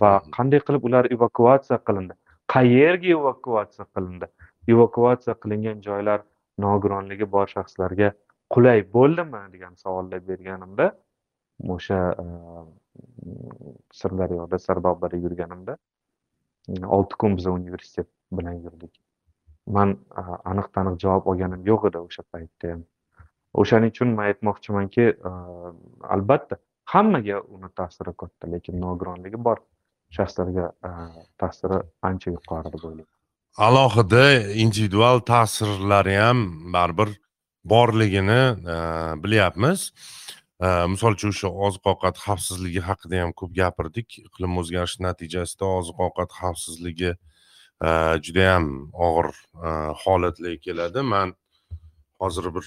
Va qanday qilib ular evakuatsiya qilindi? Qayerga evakuatsiya qilindi evakuatsiya qilingan joylar nogironligi bor shaxslarga qulay bo'ldimi degan savollar berganimda o'sha e, sirdaryoda sardobada yurganimda e, olti kun biz universitet bilan yurdik. Man e, aniq taniq javob olganim yo'q edi o'sha paytda ham. O'shaning uchun man aytmoqchimanki albatta hammaga uni ta'siri katta lekin nogironligi bor shaxslarga ta'siri ancha yuqori deb o'ylayman alohida individual ta'sirlari ham baribir borligini e, bilyapmiz. E, misol uchun o'sha oziq ovqat xavfsizligi haqida ham ko'p gapirdik. Iqlim o'zgarishi natijasida oziq ovqat xavfsizligi e, juda judayam og'ir holatlarga keladi. Man hozir bir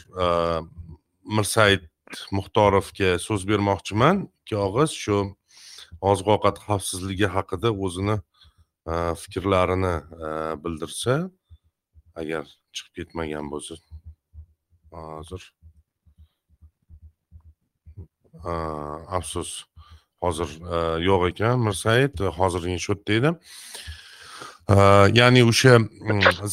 mirsaid muxtorovga so'z bermoqchiman. Ikki og'iz shu oziq ovqat xavfsizligi haqida o'zini fikrlarini bildirsa agar chiqib ketmagan bo'lsa hozir afsus hozir yo'q ekan. Mirsaid hozirgi счетda edi э, ya'ni o'sha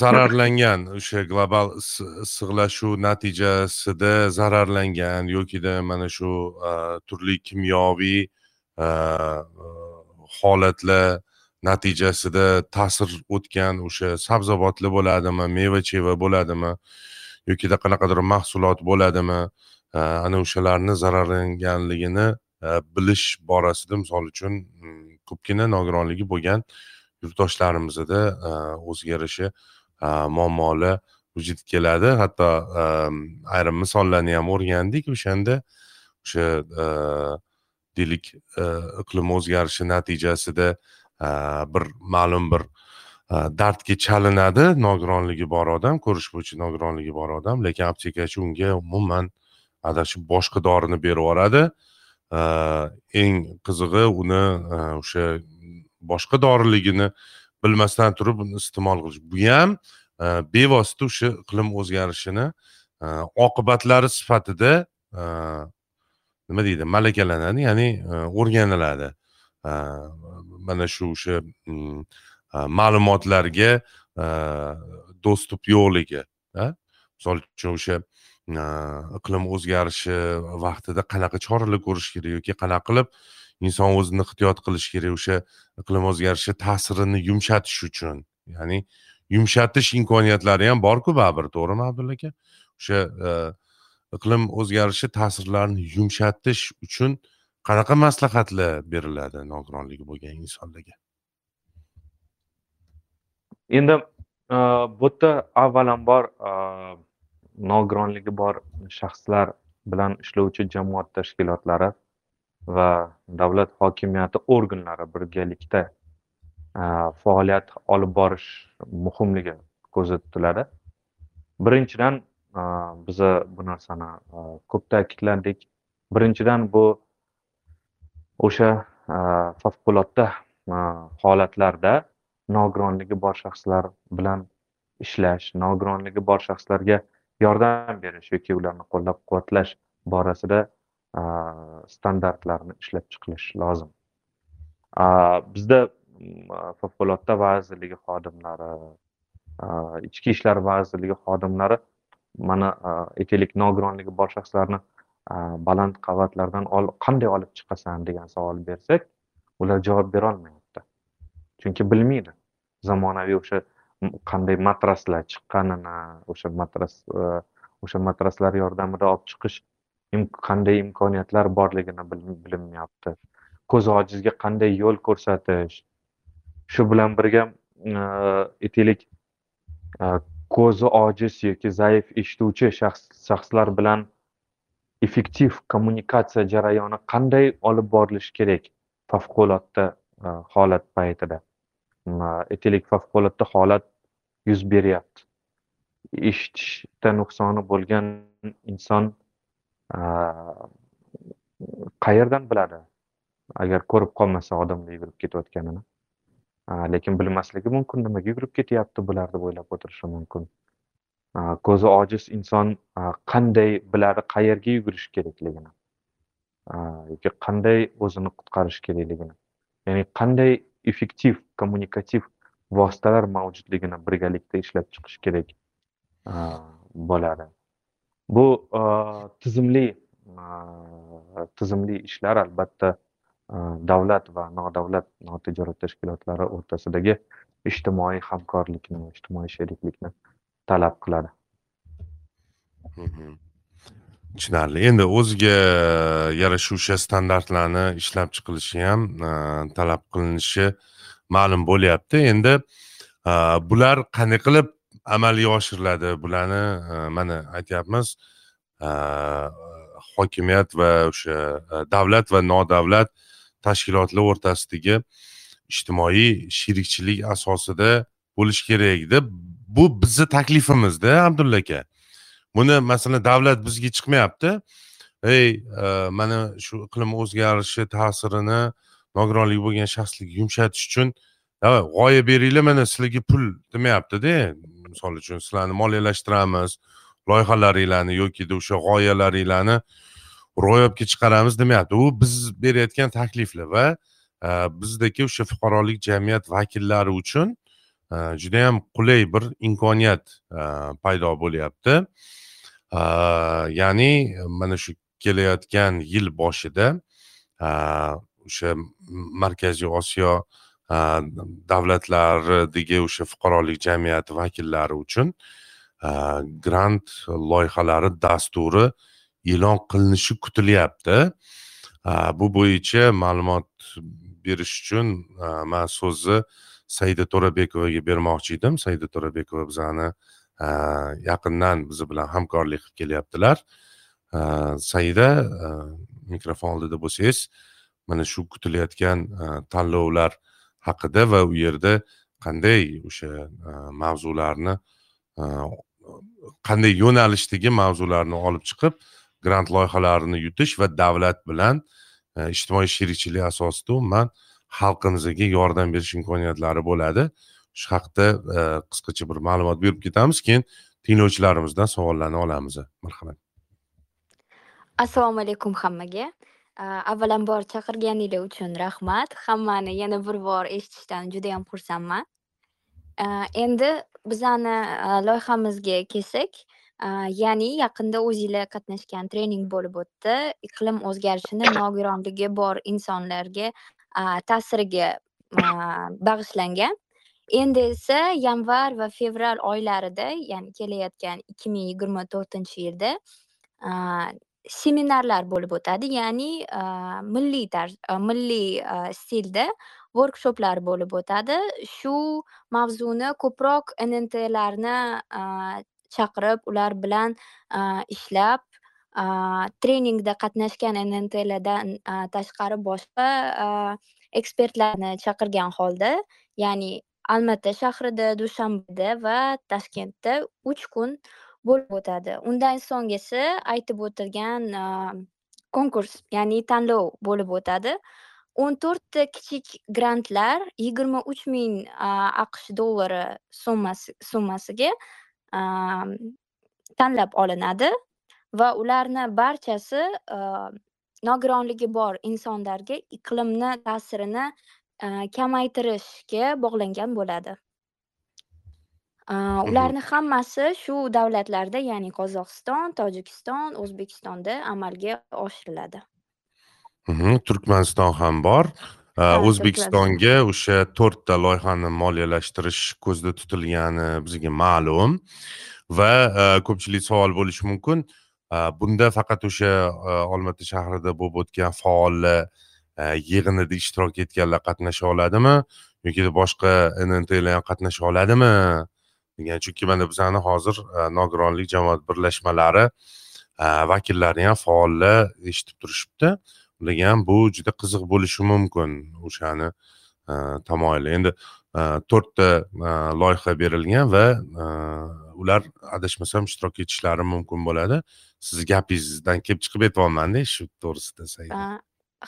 zararlangan o'sha global issiqlashuv natijasida zararlangan yokida mana shu e, turli kimyoviy e, holatlar natijasida ta'sir o'tgan o'sha sabzavotlar bo'ladimi meva cheva bo'ladimi yokida qanaqadir mahsulot bo'ladimi e, ana o'shalarni zararlanganligini e, bilish borasida misol uchun mm, ko'pgina nogironligi bo'lgan yurtdoshlarimizda e, o'ziga yarasha muammolar vujudga keladi. Hatto ayrim misollarni ham o'rgandik o'shanda o'sha deylik iqlim o'zgarishi natijasida bir ma'lum bir dardga chalinadi nogironligi bor odam ko'rish bo'yicha nogironligi bor odam lekin aptekachi unga umuman adashib boshqa dorini berib yuboradi eng qizig'i uni o'sha boshqa doriligini bilmasdan turib uni iste'mol qilish bu ham bevosita o'sha iqlim o'zgarishini oqibatlari sifatida nima deydi malakalanadi ya'ni o'rganiladi mana shu o'sha mm, ma'lumotlarga dostup yo'qligi misol uchun o'sha mm, iqlim o'zgarishi vaqtida qanaqa choralar ko'rish kerak yoki qanaqa qilib inson o'zini ehtiyot qilish kerak o'sha iqlim o'zgarishi ta'sirini yumshatish uchun. Ya'ni yumshatish imkoniyatlari ham borku baribir to'g'rimi abdulla aka? O'sha e, iqlim o'zgarishi ta'sirlarini yumshatish uchun qanaqa maslahatlar beriladi nogironligi bo'lgan insonlarga? Endi e, bu yerda avvalambor e, nogironligi bor shaxslar bilan ishlovchi jamoat tashkilotlari va davlat hokimiyati organlari birgalikda e, faoliyat olib borish muhimligi ko'zda tutiladi birinchidan biza bu narsani ko'p ta'kidladik birinchidan bu o'sha e, favqulodda e, holatlarda nogironligi bor shaxslar bilan ishlash nogironligi bor shaxslarga yordam berish yoki ularni qo'llab quvvatlash borasida e, standartlarni ishlab chiqilish lozim. Bizda favqulodda vazirligi xodimlari ichki ishlar vazirligi xodimlari mana aytaylik nogironligi bor shaxslarni baland qavatlardan qanday olib chiqasan degan savol bersak ular javob berolmayapti. Chunki bilmaydi zamonaviy o'sha qanday matraslar chiqqanini o'sha matras e, o'sha matraslar yordamida olib chiqish qanday imkoniyatlar borligini bilinmayapti. Ko'zi ojizga qanday yo'l ko'rsatish shu bilan birga e, aytaylik e, ko'zi ojiz yoki zaif eshituvchi shaxslar bilan effektiv kommunikatsiya jarayoni qanday olib borilishi kerak favqulodda e, holat paytida? E, aytaylik favqulodda holat yuz beryapti. Eshitishda nuqsoni bo'lgan inson e, qayerdan biladi? Agar ko'rib qolmasa odamlar yugurib ketayotganini. Lekin bilmasligi mumkin nimaga yugurib ketyapti bular deb o'ylab o'tirishi mumkin? Э, ko'zi ojiz inson e, qanday biladi qayerga yugurish kerakligini e, yoki qanday o'zini qutqarish kerakligini ya'ni qanday effektiv kommunikativ vositalar mavjudligini birgalikda ishlab chiqish kerak e, bo'ladi. Bu tizimli tizimli ishlar albatta davlat va nodavlat notijorat tashkilotlari o'rtasidagi ijtimoiy hamkorlikni ijtimoiy sheriklikni talab qiladi. Mhm. Tushunarli. Endi o'ziga yarasha o'sha standartlarni ishlab chiqilishi ham talab qilinishi ma'lum bo'lyapti. Endi bular qanday qilib amalga oshiriladi? Bularni mana aytyapmiz hokimiyat va o'sha davlat va nodavlat tashkilotlar o'rtasidagi ijtimoiy sherikchilik asosida bo'lishi kerak deb bu bizni taklifimizda abdulla aka. Buni masalan davlat bizga chiqmayapti. Ey e, mana shu iqlim o'zgarishi ta'sirini nogironlik bo'lgan shaxslarga yumshatish uchun g'oya beringlar mana sizlarga pul demayaptida. Misol uchun sizlarni moliyalashtiramiz loyihalaringlarni yoki o'sha g'oyalaringlarni ro'yobga chiqaramiz demayapti. U biz berayotgan takliflar va e, bizdagi o'sha fuqarolik jamiyat vakillari uchun Э, judayam qulay bir imkoniyat э, paydo bo'lyapti. Э, ya'ni mana shu kelayotgan yil boshida o'sha markaziy osiyo davlatlaridagi o'sha fuqarolik jamiyati vakillari uchun grant loyihalari dasturi e'lon qilinishi kutilyapti. Bu bo'yicha ma'lumot berish uchun man so'zni saida to'rabekovaga bermoqchi edim. Saida to'rabekova bizani e, yaqindan biz bilan hamkorlik qilib kelyaptilar. E, saida e, mikrofon oldida bo'lsangiz mana shu kutilayotgan tanlovlar haqida va u yerda qanday o'sha mavzularni qanday yo'nalishdagi mavzularni olib chiqib grant loyihalarini yutish va davlat bilan ijtimoiy sherikchilik asosida umuman xalqimizga yordam berish imkoniyatlari bo'ladi. Shu haqida e, qisqacha bir ma'lumot berib ketamiz keyin tinglovchilarimizdan savollarni olamiz. Marhamat. Assalomu alaykum hammaga e, avvalambor chaqirganinglar uchun rahmat. Hammani yana bir bor eshitishdan judayam xursandman. E, endi bizani loyihamizga kelsak ya'ni yaqinda o'zinglar qatnashgan trening bo'lib o'tdi. Iqlim o'zgarishini nogironligi bor insonlarga ta'siriga bag'ishlangan. Endi esa yanvar va fevral oylarida ya'ni kelayotgan ikki ming yigirma to'rtinchi yilda seminarlar bo'lib o'tadi. Ya'ni milliy tarz milliy stilda workshoplar bo'lib o'tadi. Shu mavzuni ko'proq nntlarni chaqirib ular bilan ishlab treningda qatnashgan nntlardan tashqari boshqa ekspertlarni chaqirgan holda ya'ni almatta shahrida dushanbada va toshkentda uch kun bo'lib o'tadi. Undan so'nggisi aytib o'tilgan konkurs ya'ni tanlov bo'lib o'tadi. O'n to'rtta kichik grantlar yigirma uch ming aqsh dollari summasi summasiga tanlab olinadi. Va ularni barchasi nogironligi bor insonlarga iqlimni ta'sirini kamaytirishga bog'langan bo'ladi. Ularni hammasi shu davlatlarda ya'ni qozog'iston tojikiston o'zbekistonda amalga oshiriladi. Turkmaniston ham bor. O'zbekistonga o'sha to'rtta loyihani moliyalashtirish ko'zda tutilgani bizga ma'lum. Va ko'pchilik savol bo'lishi mumkin Э, bunda faqat o'sha e, olmaota shahrida bo'lib o'tgan faollar e, yig'inida ishtirok etganlar qatnasha oladimi? Yoki boshqa nntlar ham qatnasha oladimi? Degan chunki mana bizani hozir e, nogironlik jamoat birlashmalari vakillari ham faollar eshitib turishibdi. Ularga ham bu juda qiziq bo'lishi mumkin o'shani tamoyili. Endi Э, to'rtta э, loyiha berilgan va э, ular adashmasam ishtirok etishlari mumkin bo'ladi. Siz gapingizdan kelib chiqib aytyapmanda shu to'g'risida saida.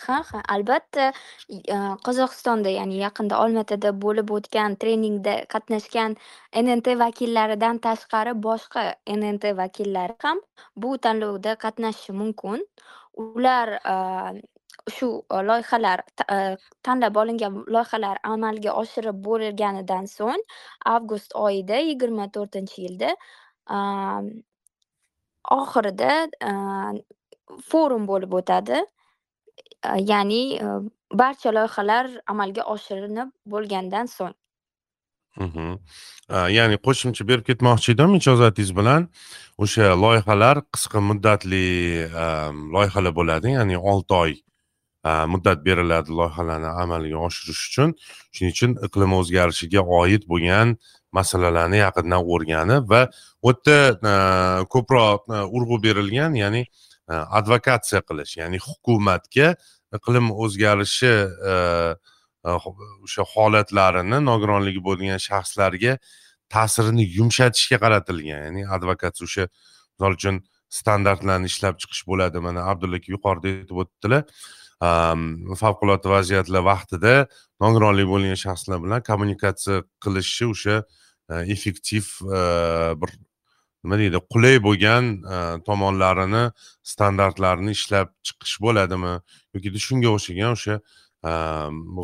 Ha ha albatta. E, Qozog'istonda ya'ni yaqinda olmaotada bo'lib o'tgan treningda qatnashgan nnt vakillaridan tashqari boshqa nnt vakillari ham bu tanlovda qatnashishi mumkin. Ular e, shu e, loyihalar e, tanlab olingan loyihalar amalga oshirib bo'lganidan so'ng avgust oyida yigirma to'rtinchi yilda oxirida e, forum bo'lib o'tadi. Ya'ni barcha loyihalar amalga oshirinib bo'lgandan so'ng. Mhmm. Ya'ni qo'shimcha berib ketmoqchi edim ijozatingiz bilan. O'sha loyihalar qisqa muddatli loyihalar bo'ladi ya'ni olti oy muddat beriladi loyihalarni amalga oshirish uchun. Shuning uchun iqlim o'zgarishiga oid bo'lgan masalalarni yaqindan o'rganib va u yerda e, ko'proq e, urg'u berilgan ya'ni e, advokatsiya qilish ya'ni hukumatga iqlim o'zgarishi o'sha holatlarini nogironligi bo'lgan shaxslarga ta'sirini yumshatishga qaratilgan. Ya'ni advokatsiya o'sha misol uchun standartlarni ishlab chiqish bo'ladi mana abdulla aka yuqorida aytib o'tdilar. Favqulodda vaziyatlar vaqtida nogironligi bo'lgan shaxslar bilan kommunikatsiya qilishi o'sha effektiv bir nima deydi qulay bo'lgan tomonlarini standartlarini ishlab chiqish bo'ladimi yoki shunga o'xshagan o'sha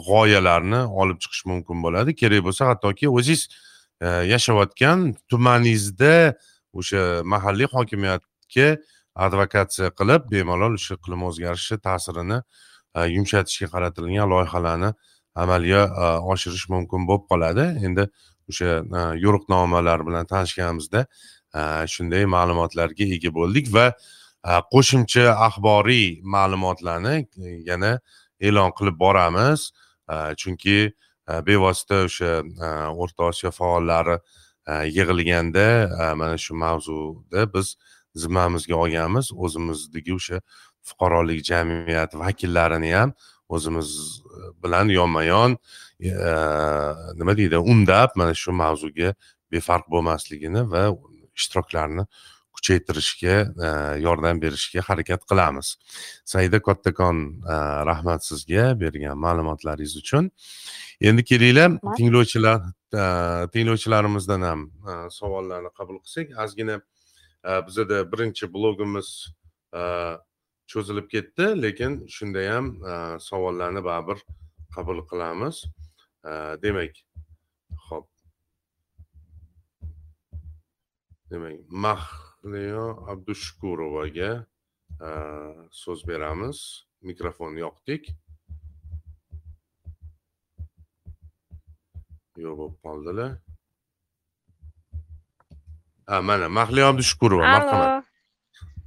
g'oyalarni olib chiqish mumkin bo'ladi kerak bo'lsa hattoki o'zingiz yashayotgan tumaningizda o'sha mahalliy hokimiyatga advokatsiya qilib bemalol o'sha iqlim o'zgarishi ta'sirini Э, yumshatishga qaratilgan loyihalarni amalga e, oshirish mumkin bo'lib qoladi. Endi o'sha e, yo'riqnomalar bilan tanishganimizda e, shunday ma'lumotlarga ega bo'ldik va qo'shimcha axboriy ma'lumotlarni yana e'lon qilib boramiz. Chunki bevosita o'sha o'rta osiyo faollari yig'ilganda mana shu mavzuda biz zimmamizga olganmiz. O'zimizdagi o'sha fuqarolik jamiyat vakillarini ham o'zimiz bilan yonma yon nima deydi undab mana shu mavzuga befarq bo'lmasligini va ishtiroklarni kuchaytirishga yordam berishga harakat qilamiz. Saida kattakon rahmat sizga bergan ma'lumotlaringiz uchun. Endi kelinglar tinglovchilar tinglovchilarimizdan ham savollarni qabul qilsak. Ozgina bizada birinchi blogimiz cho'zilib ketdi. Lekin shunda ham savollarni baribir qabul qilamiz. Demak ho'p demak mahliyo abdushukurovaga so'z beramiz. Mikrofonni yoqdik. Yo'q bo'lib qoldilar. Ha mana mahliyo abdushukurova marhamat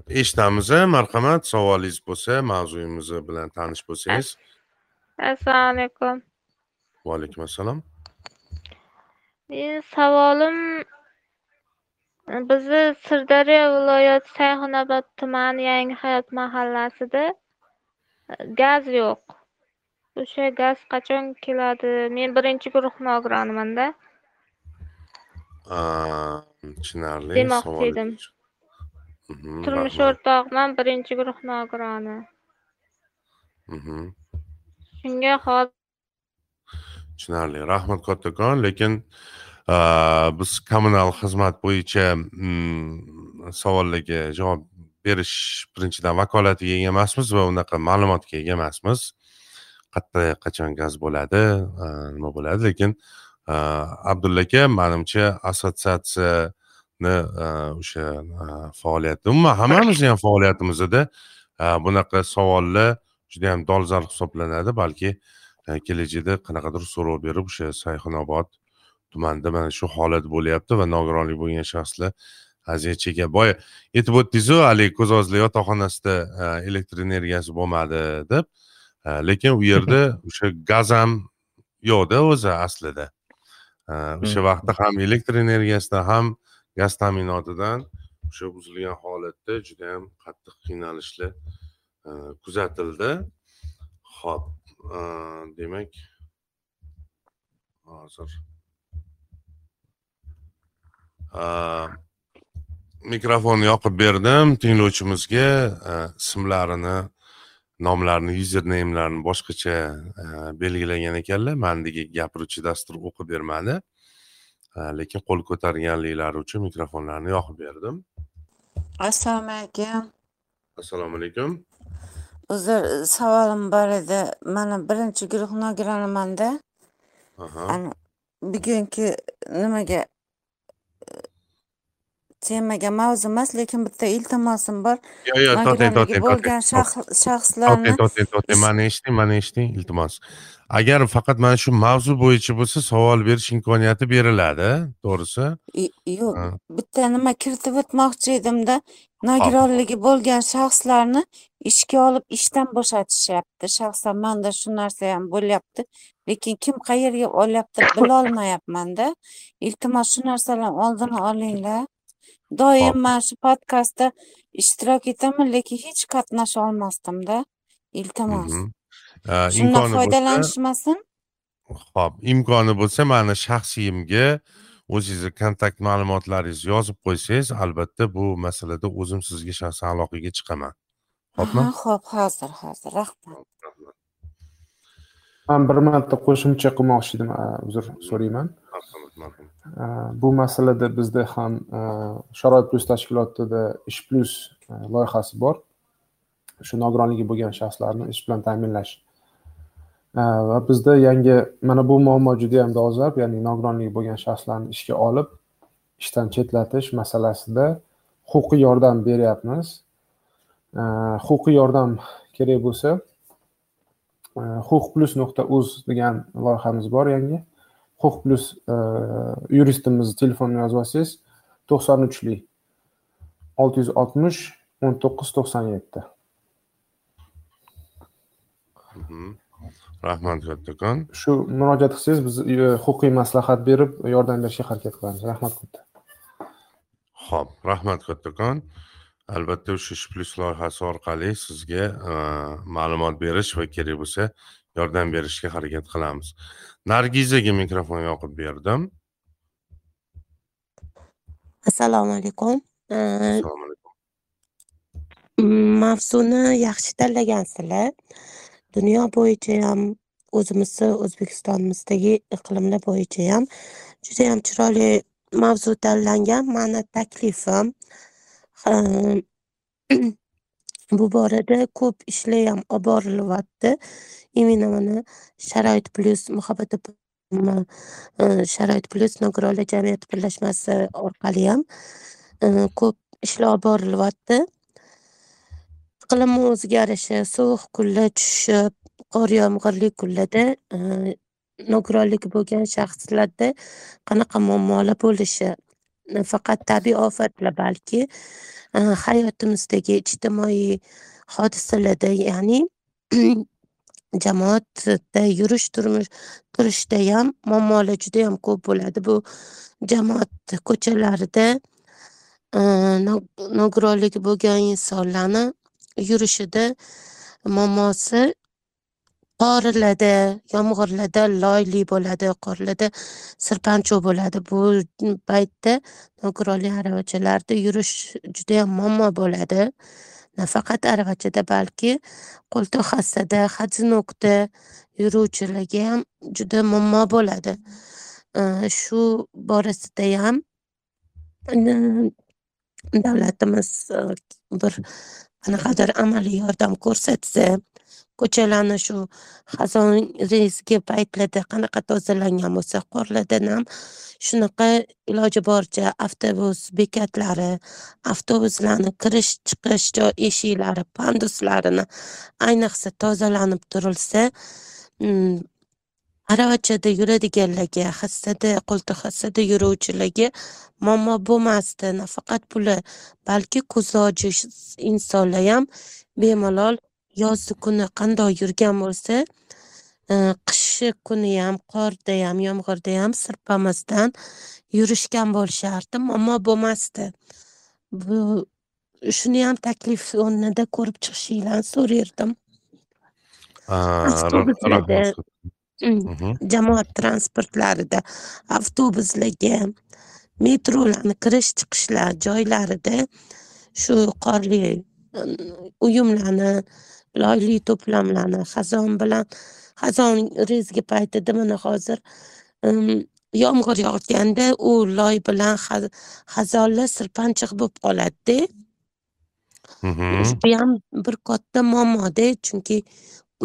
eshitamiz marhamat savolingiz bo'lsa mavzuyimiz bilan tanish bo'lsangiz. Assalomu alaykum va alaykum assalom meni savolim bizni sirdaryo viloyati sayxunobod tumani yangihayot mahallasida gaz yo'q. O'sha gaz qachon keladi? Men birinchi guruh nogironimanda tushunarli demoqchi edim turmush rahmat. o'rtog'im birinchi guruh nogironi shunga hozir tushunarli. Rahmat kattakon. Lekin biz kommunal xizmat bo'yicha mm, savollarga javob berish birinchidan vakolatiga ega emasmiz va unaqa ma'lumotga ega emasmiz. Qayerda qachon gaz bo'ladi nima bo'ladi? Lekin abdulla aka manimcha assotsiatsiyani o'sha faoliyati umuman hammamizni ham faoliyatimizda bunaqa savollar juda yam dolzarb hisoblanadi balki kelajakda qanaqadir so'rov berib o'sha sayxunobod tumanida mana shu holat bo'lyapti va nogironlik bo'lgan shaxslar aziyat chekyapti. Boya aytib o'tdingizu haligi ko'zozli yotoqxonasida e, elektr energiyasi bo'lmadi deb lekin u yerda o'sha gaz ham yo'qda o'zi aslida. o'sha vaqtda ham elektr energiyasidan ham gaz ta'minotidan o'sha buzilgan holatda juda yam qattiq qiynalishlar e, kuzatildi. Ho'p e, demak hozir. E, mikrofonni yoqib berdim. Tinglovchimizga ismlarini nomlarini yuzerneymlarini boshqacha belgilagan ekanlar. Mandagi gapiruvchi dastur o'qib bermadi. Lekin qo'l ko'targanliklari uchun mikrofonlarni yoqib berdim. Assalomu alaykum. Assalomu alaykum. Uzr savolim bor edi. Mana birinchi guruh nogironimanda. Bugungi nimaga temaga mavzu emas lekin bitta iltimosim bor. Yo'q yo'q to'xtang to'xtang bo'lgan shaxslarni to'xtang to'xtang to'xtang mani eshiting mani eshiting iltimos agar faqat mana shu mavzu bo'yicha bo'lsa savol berish imkoniyati beriladi to'g'risi? Yo'q. Bitta nima kiritib o'tmoqchi edimda nogironligi bo'lgan shaxslarni ishga olib ishdan bo'shatishyapti. Shaxsan manda shu narsa ham bo'lyapti lekin kim qayerga olyapti bilolmayapmanda iltimos shu narsalarni oldini olinglar. Doim mana shu podkastda ishtirok etaman lekin hech qatnasha olmasdimda iltimos imkoni bo'lsa foydalanishmasin? Ho'p imkoni bo'lsa mani shaxsiyimga o'zingizni kontakt ma'lumotlaringizni yozib qo'ysangiz albatta bu masalada o'zim sizga shaxsan aloqaga chiqaman. Ho'pmi ho'p hozir hozir rahmat. Rahmat. Man bir marta qo'shimcha qilmoqchi edim uzr so'rayman. Bu masalada bizda ham sharoit plyus tashkilotida ish plyus a, loyihasi bor. Shu nogironligi bo'lgan shaxslarni ish bilan ta'minlash Э, va bizda yangi mana bu muammo juda yam dolzarb ya'ni nogironligi bo'lgan shaxslarni ishga olib ishdan chetlatish masalasida huquqiy yordam beryapmiz. Э, huquqiy yordam kerak bo'lsa э, huquq plyus nuqta uz degan loyihamiz bor yangi. Huquq plyus yuristimizni telefonini yozib olsangiz to'qson uchlik olti yuz oltmish o'n to'qqiz to'qson yetti. Mhm. Rahmat kattakon shu murojaat qilsangiz biz e, huquqiy maslahat berib yordam berishga harakat qilamiz. Rahmat katta ho'p rahmat kattakon albatta o'sha ish plyus loyihasi orqali sizga e, ma'lumot berish va kerak bo'lsa yordam berishga harakat qilamiz. Nargizaga mikrofon yoqib berdim. Assalomu alaykum. Eh, assalomu alaykum. mavzuni yaxshi tanlagansizlar dunyo bo'yicha ham o'zimizni o'zbekistonimizdagi iqlimlar bo'yicha ham judayam chiroyli mavzu tanlangan mani taklifim bu borada ko'p ishlar ham olib borilyapti. Именно mana sharoit plyus muhabbat e, sharoit plyus nogironlar jamiyati birlashmasi orqali ham e, ko'p ishlar olib borilyapti. Iqlim o'zgarishi sovuq kunlar tushib qor yomg'irli kunlarda e, nogironligi bo'lgan shaxslarda qanaqa muammolar bo'lishi e, nafaqat tabiiy ofatlar balki e, hayotimizdagi ijtimoiy hodisalarda ya'ni jamoatda yurish turmush turishda ham muammolar judayam ko'p bo'ladi. Bu jamoat ko'chalarida nogironligi bo'lgan insonlarni yurishida momosi qorilada yomg'irlarda loyli bo'ladi qorlarda sirpanchiq bo'ladi. Bu paytda nogironli aravachalarda yurish judayam muammo bo'ladi. Nafaqat aravachada balki qo'ltiq hassada hadzinokda yuruvchilarga ham juda muammo bo'ladi. Shu borasida ham hm, davlatimiz e, bir qanaqadir amaliy yordam ko'rsatsa ko'chalarni shu xazon rezgi paytlarda e qanaqa tozalangan bo'lsa qorlardan ham shunaqa iloji boricha avtobus bekatlari avtobuslarni kirish chiqish joy eshiklari panduslarini ayniqsa tozalanib turilsa aravachada yuradiganlarga hassada qo'ltiq hassada yuruvchilarga muammo bo'lmasdi. Nafaqat bular balki ko'zi ojiz insonlar ham bemalol yozgi kuni qandoq yurgan bo'lsa e, qishki kuniyam qordayam yomg'irdayam sirpamasdan yurishgan bo'lishardi. Muammo bo'lmasdi. Bu shuniyam taklif o'rnida ko'rib chiqishinglarni so'rardim rahmat. Jamoat transportlarida avtobuslarga metrolarni kirish chiqishlar joylarida shu qorli mm, uyumlarni loyli to'plamlarni xazon bilan xazon rezgi paytida mana hozir mm, yomg'ir yog'ganda u loy bilan xa- xazonlar sirpanchiq bo'lib qoladida. Bu ham bir katta muammoda chunki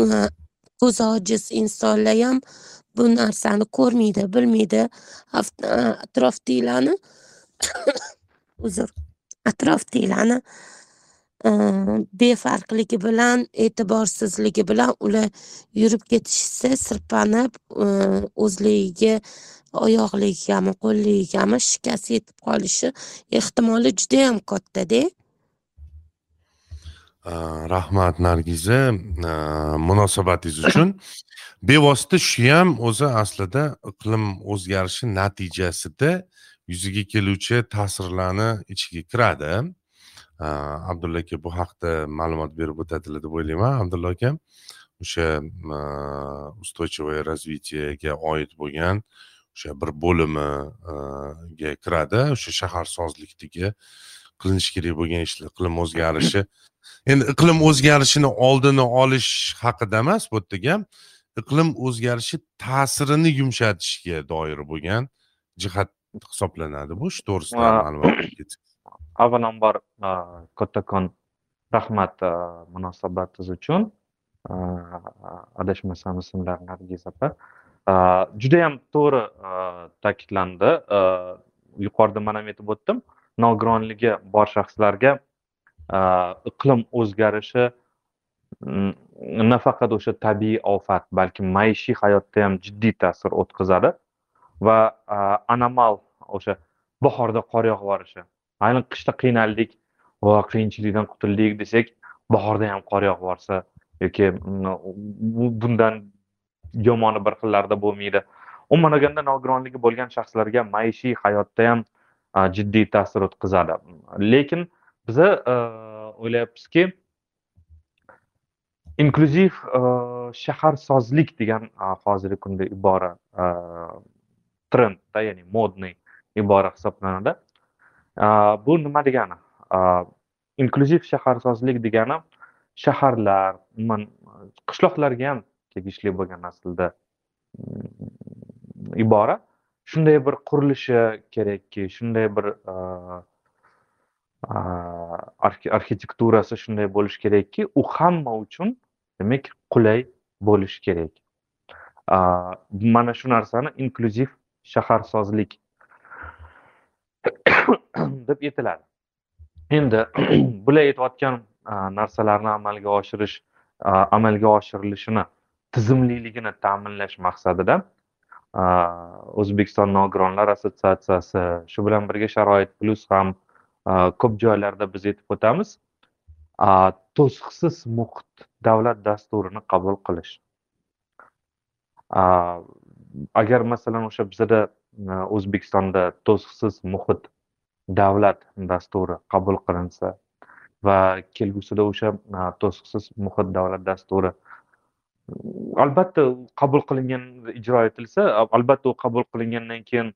e, ko'zi ojiz insonlar ham bu narsani ko'rmaydi bilmaydi. Atrofdagilarni uzr atrofdagilarni befarqligi bilan e'tiborsizligi bilan ular yurib ketishsa sirpanib o'zligiga oyoqligigami qo'lligigami shikast yetib qolishi ehtimoli judayam kattada. Э, rahmat nargiza э, munosabatingiz uchun. Bevosita shu ham o'zi aslida iqlim o'zgarishi natijasida yuzaga keluvchi ta'sirlarni ichiga kiradi. Э, Abdulla aka bu haqda ma'lumot berib o'tadilar deb o'ylayman. Abdulla aka o'sha aa, устойчивое развитиеga oid bo'lgan o'sha bir bo'limiga kiradi. O'sha shaharsozlikdagi qilinishi kerak bo'lgan ishlar iqlim o'zgarishi endi iqlim o'zgarishini oldini olish haqida emas bu yerda gap iqlim o'zgarishi ta'sirini yumshatishga doir bo'lgan jihat hisoblanadi bu shu to'g'risida ma'lumot avvalambor a, kattakon rahmat a, munosabatingiz uchun. A, adashmasam ismlari nargiz opa judayam to'g'ri ta'kidlandi. Yuqorida man ham aytib o'tdim nogironligi bor shaxslarga Э, iqlim o'zgarishi nafaqat o'sha tabiiy ofat balki maishiy hayotda ham jiddiy ta'sir o'tkazadi va e, anomal o'sha bahorda qor yog'ib yuborishi. Mayli qishda qiynaldik va qiyinchilikdan qutuldik desak bahorda ham qor yog'ib yuborsa yoki bundan yomoni bir xillarda bo'lmaydi. Umuman olganda nogironligi bo'lgan shaxslarga maishiy hayotda ham e, jiddiy ta'sir o'tkazadi. Lekin biza o'ylayapmizki inklyuziv e, shaharsozlik degan hozirgi kunda ibora e, trendda ya'ni modniy ibora hisoblanadi. E, bu nima degani? Inklyuziv shaharsozlik degani shaharlar umuman qishloqlarga ham tegishli bo'lgan aslida mm, ibora. Shunday bir qurilishi kerakki shunday bir arxitekturasi shunday bo'lishi kerakki u hamma uchun demak qulay bo'lishi kerak mana shu narsani inklyuziv shaharsozlik deb aytiladi endi bular aytayotgan narsalarni amalga oshirish amalga oshirilishini tizimliligini ta'minlash maqsadida o'zbekiston nogironlar assotsiatsiyasi shu bilan birga sharoit plus ham ko'p joylarda biz aytib o'tamiz. To'siqsiz muhit davlat dasturini qabul qilish. Agar masalan o'sha bizada o'zbekistonda to'siqsiz muhit davlat dasturi qabul qilinsa va kelgusida o'sha to'siqsiz muhit davlat dasturi albatta qabul qilingan ijro etilsa albatta u qabul qilingandan keyin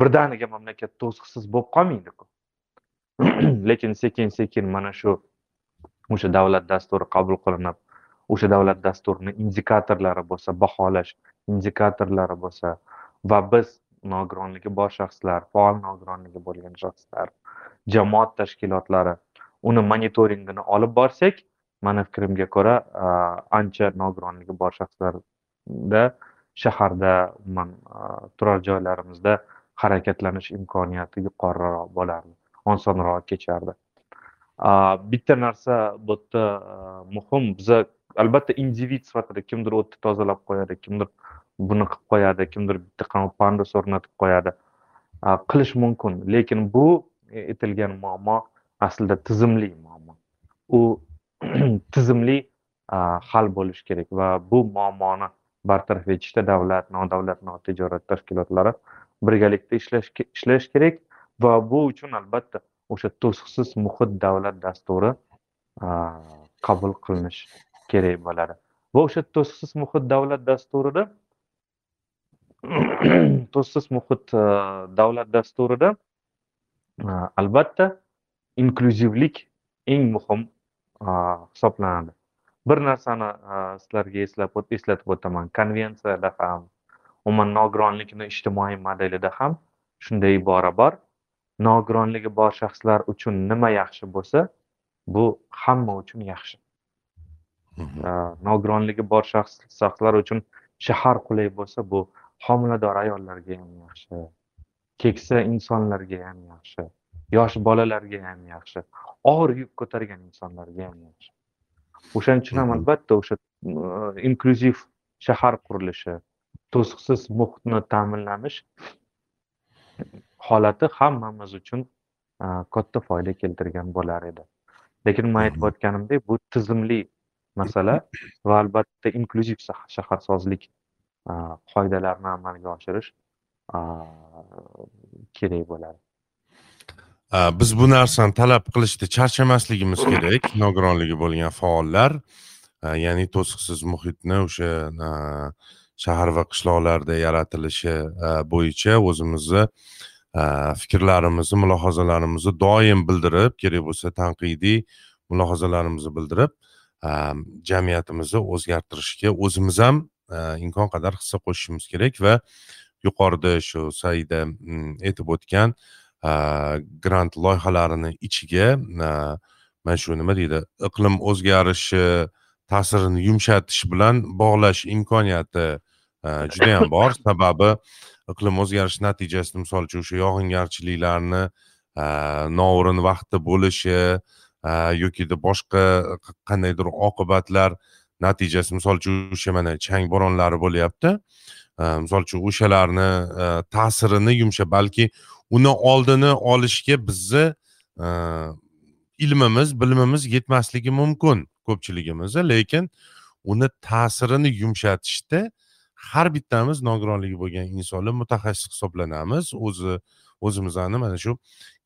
birdaniga mamlakat to'siqsiz bo'lib qolmaydiku. lekin sekin sekin mana shu o'sha davlat dasturi qabul qilinib o'sha davlat dasturini indikatorlari bo'lsa baholash indikatorlari bo'lsa va biz nogironligi bor shaxslar faol nogironligi bo'lgan shaxslar jamoat tashkilotlari uni monitoringini olib borsak mani fikrimga ko'ra ancha nogironligi bor shaxslarda shaharda umuman turar joylarimizda harakatlanish imkoniyati yuqoriroq bo'lardi. Osonroq kechardi A, bitta narsa bu yerda muhim. Biza albatta individ sifatida kimdir o'tni tozalab qo'yadi kimdir buni qilib qo'yadi kimdir bitta pandus o'rnatib qo'yadi qilish mumkin. Lekin bu aytilgan muammo aslida tizimli muammo. U tizimli hal bo'lishi kerak va bu muammoni bartaraf etishda davlat nodavlat notijorat tashkilotlari birgalikda ishlash ishlash kerak. Va bu uchun albatta o'sha to'siqsiz muhit davlat dasturi qabul qilinishi kerak bo'ladi va o'sha to'siqsiz muhit davlat dasturida to'siqsiz muhit davlat dasturida albatta inklyuzivlik eng muhim hisoblanadi bir narsani sizlarga eslab eslatib o'taman konvensiyada ham umuman nogironlikni ijtimoiy modelida ham shunday ibora bor nogironligi bor shaxslar uchun nima yaxshi bo'lsa bu hamma uchun yaxshi. Nogironligi bor shaxslar uchun shahar qulay bo'lsa bu homilador ayollarga ham yaxshi keksa insonlarga ham yaxshi yosh bolalarga ham yaxshi og'ir yuk ko'targan insonlarga ham yaxshi. O'shaning uchun ham albatta o'sha inklyuziv shahar qurilishi to'siqsiz muhitni ta'minlanish holati hammamiz uchun katta foyda keltirgan bo'lar edi. Lekin man aytib o'tganimdek bu tizimli masala va albatta inklyuziv shaharsozlik qoidalarini amalga oshirish kerak bo'ladi. Biz bu narsani talab qilishda charchamasligimiz kerak. Nogironligi bo'lgan faollar ya'ni to'siqsiz muhitni o'sha shahar va qishloqlarda yaratilishi bo'yicha o'zimizni fikrlarimizni mulohazalarimizni doim bildirib kerak bo'lsa tanqidiy mulohazalarimizni bildirib jamiyatimizni o'zgartirishga o'zimiz ham imkon qadar hissa qo'shishimiz kerak va yuqorida shu saida aytib o'tgan grant loyihalarini ichiga mana shu nima deydi iqlim o'zgarishi ta'sirini yumshatish bilan bog'lash imkoniyati judayam bor. Sababi iqlim o'zgarishi natijasida misol uchun o'sha yog'ingarchiliklarni noo'rin vaqtda bo'lishi yokida boshqa qandaydir oqibatlar natijasi misol uchun o'sha mana chang bo'ronlari bo'lyapti. Misol uchun o'shalarni ta'sirini yumsha balki uni oldini olishga bizni ilmimiz bilimimiz yetmasligi mumkin ko'pchiligimizni lekin uni ta'sirini yumshatishda har bittamiz nogironligi bo'lgan insonlar mutaxassis hisoblanamiz. O'zi o'zimizni mana shu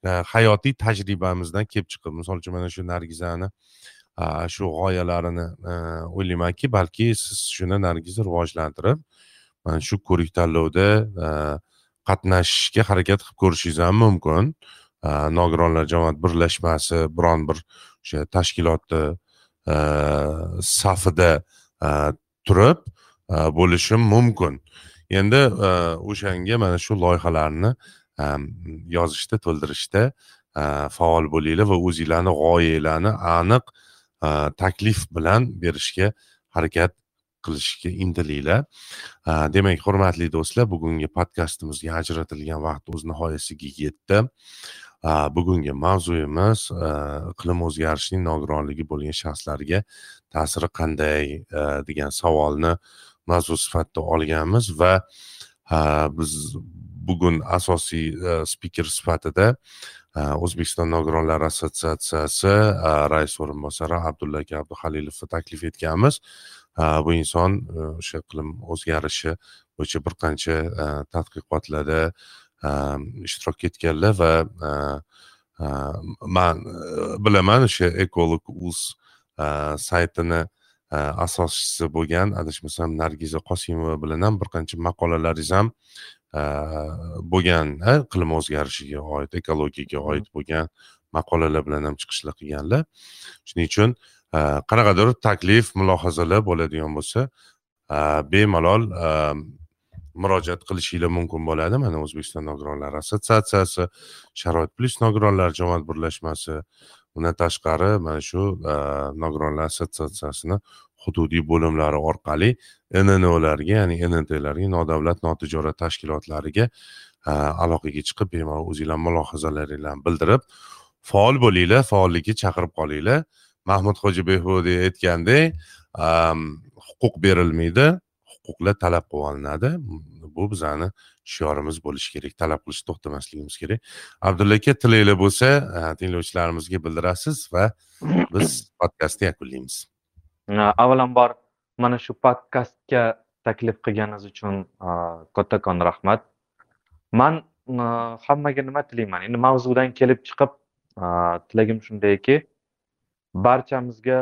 e, hayotiy tajribamizdan kelib chiqib misol uchun mana shu nargizani shu g'oyalarini e, o'ylaymanki balki siz shuni nargizni rivojlantirib mana shu ko'rik tanlovda e, qatnashishga harakat qilib ko'rishingiz ham mumkin. Nogironlar jamoat birlashmasi biron bir o'sha tashkilotni safida turib E, bo'lishim mumkin. Endi e, o'shanga mana shu loyihalarni e, yozishda to'ldirishda faol bo'linglar va o'zinglarni g'oyanglarni aniq taklif bilan berishga harakat qilishga intilinglar. Demak hurmatli do'stlar bugungi podkastimizga ajratilgan vaqt o'z nihoyasiga yetdi. Bugungi mavzuyimiz iqlim o'zgarishining nogironligi bo'lgan shaxslarga ta'siri qanday degan savolni mavzu sifatida olganmiz va biz bugun asosiy e, spiker sifatida e, o'zbekiston nogironlar assotsiatsiyasi e, rais o'rinbosari abdulla aka abduhalilovni taklif etganmiz. Bu inson o'sha iqlim o'zgarishi bo'yicha bir qancha tadqiqotlarda ishtirok etganlar va man bilaman o'sha ekolog uz saytini asoschisi bo'lgan adashmasam nargiza qosimova bilan ham bir qancha maqolalaringiz ham bo'lgan iqlim o'zgarishiga oid ekologiyaga oid bo'lgan maqolalar bilan ham chiqishlar qilganlar. Shuning uchun qanaqadir taklif mulohazalar bo'ladigan bo'lsa bemalol murojaat qilishinglar mumkin bo'ladi. Mana o'zbekiston nogironlar assotsiatsiyasi sharoit plyus nogironlar jamoat birlashmasi undan tashqari mana shu e, nogironlar assotsiatsiyasini hududiy bo'limlari orqali nnolarga ya'ni nntlarga nodavlat notijorat tashkilotlariga e, aloqaga chiqib bemalol o'zinglar mulohazalaringlarni bildirib faol bo'linglar faollikka chaqirib qolinglar. Mahmud hoji behbudiy aytgandek e, huquq berilmaydi huquqlar talab qilib olinadi bu bizani shiorimiz bo'lishi kerak talab qilishni to'xtamasligimiz kerak. Abdulla aka tilinglar bo'lsa tinglovchilarimizga bildirasiz va biz podkastni yakunlaymiz. Avvalambor mana shu podkastga taklif qilganingiz uchun kattakon rahmat. Man hammaga nima tilayman? Endi mavzudan kelib chiqib tilagim shundayki barchamizga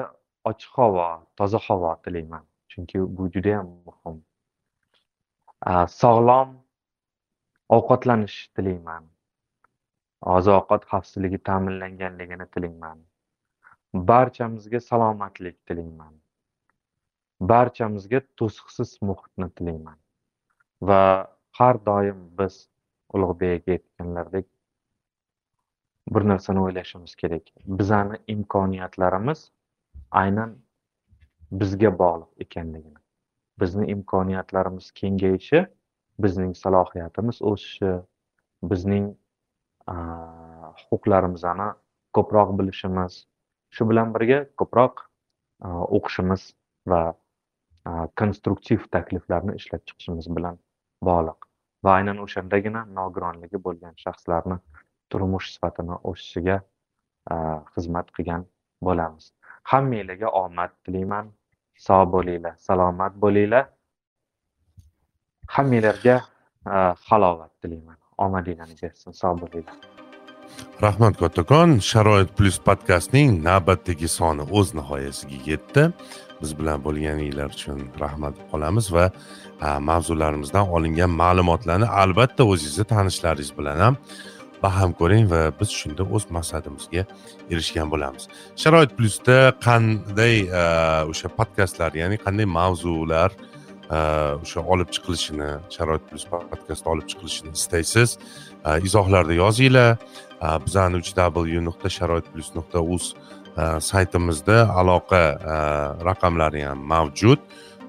ochiq havo toza havo tilayman. Chunki bu judayam muhim. Sog'lom ovqatlanish tilayman oziq ovqat xavfsizligi ta'minlanganligini tilayman barchamizga salomatlik tilayman barchamizga to'siqsiz muhitni tilayman va har doim biz ulug'bek aytganlaridek bir narsani o'ylashimiz kerak. Bizani imkoniyatlarimiz aynan bizga bog'liq ekanligini. Bizni imkoniyatlarimiz kengayishi bizning salohiyatimiz o'sishi bizning huquqlarimizni ko'proq bilishimiz shu bilan birga ko'proq o'qishimiz va konstruktiv takliflarni ishlab chiqishimiz bilan bog'liq va aynan o'shandagina nogironligi bo'lgan shaxslarni turmush sifatini o'sishiga xizmat qilgan bo'lamiz. Hammanglarga omad tilayman. Sog' bo'linglar salomat bo'linglar. Hammanglarga e, halovat tilayman. Omadinglarni bersin sog' bo'linglar rahmat kattakon sharoit plyus podkastning navbatdagi soni o'z nihoyasiga yetdi. Biz bilan bo'lganinglar uchun rahmat qolamiz va e, mavzularimizdan olingan ma'lumotlarni albatta o'zingizni tanishlaringiz bilan ham baham ko'ring va biz shunda o'z maqsadimizga erishgan bo'lamiz. Sharoit plyusda qanday e, o'sha podkastlar ya'ni qanday mavzular Э, o'sha olib chiqilishini sharoit plyus podkastni olib chiqilishini istaysiz. Э, izohlarda yozinglar. Э, bizani uch w nuqta sharoit plyus nuqta uz saytimizda aloqa raqamlari ham mavjud.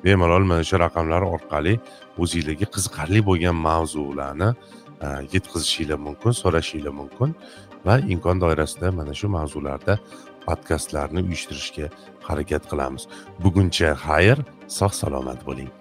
Bemalol mana shu raqamlar orqali o'zinglarga qiziqarli bo'lgan mavzularni e, yetkazishinglar mumkin so'rashinglar mumkin va imkon doirasida mana shu mavzularda podkastlarni uyushtirishga harakat qilamiz. Buguncha xayr sog' salomat bo'ling.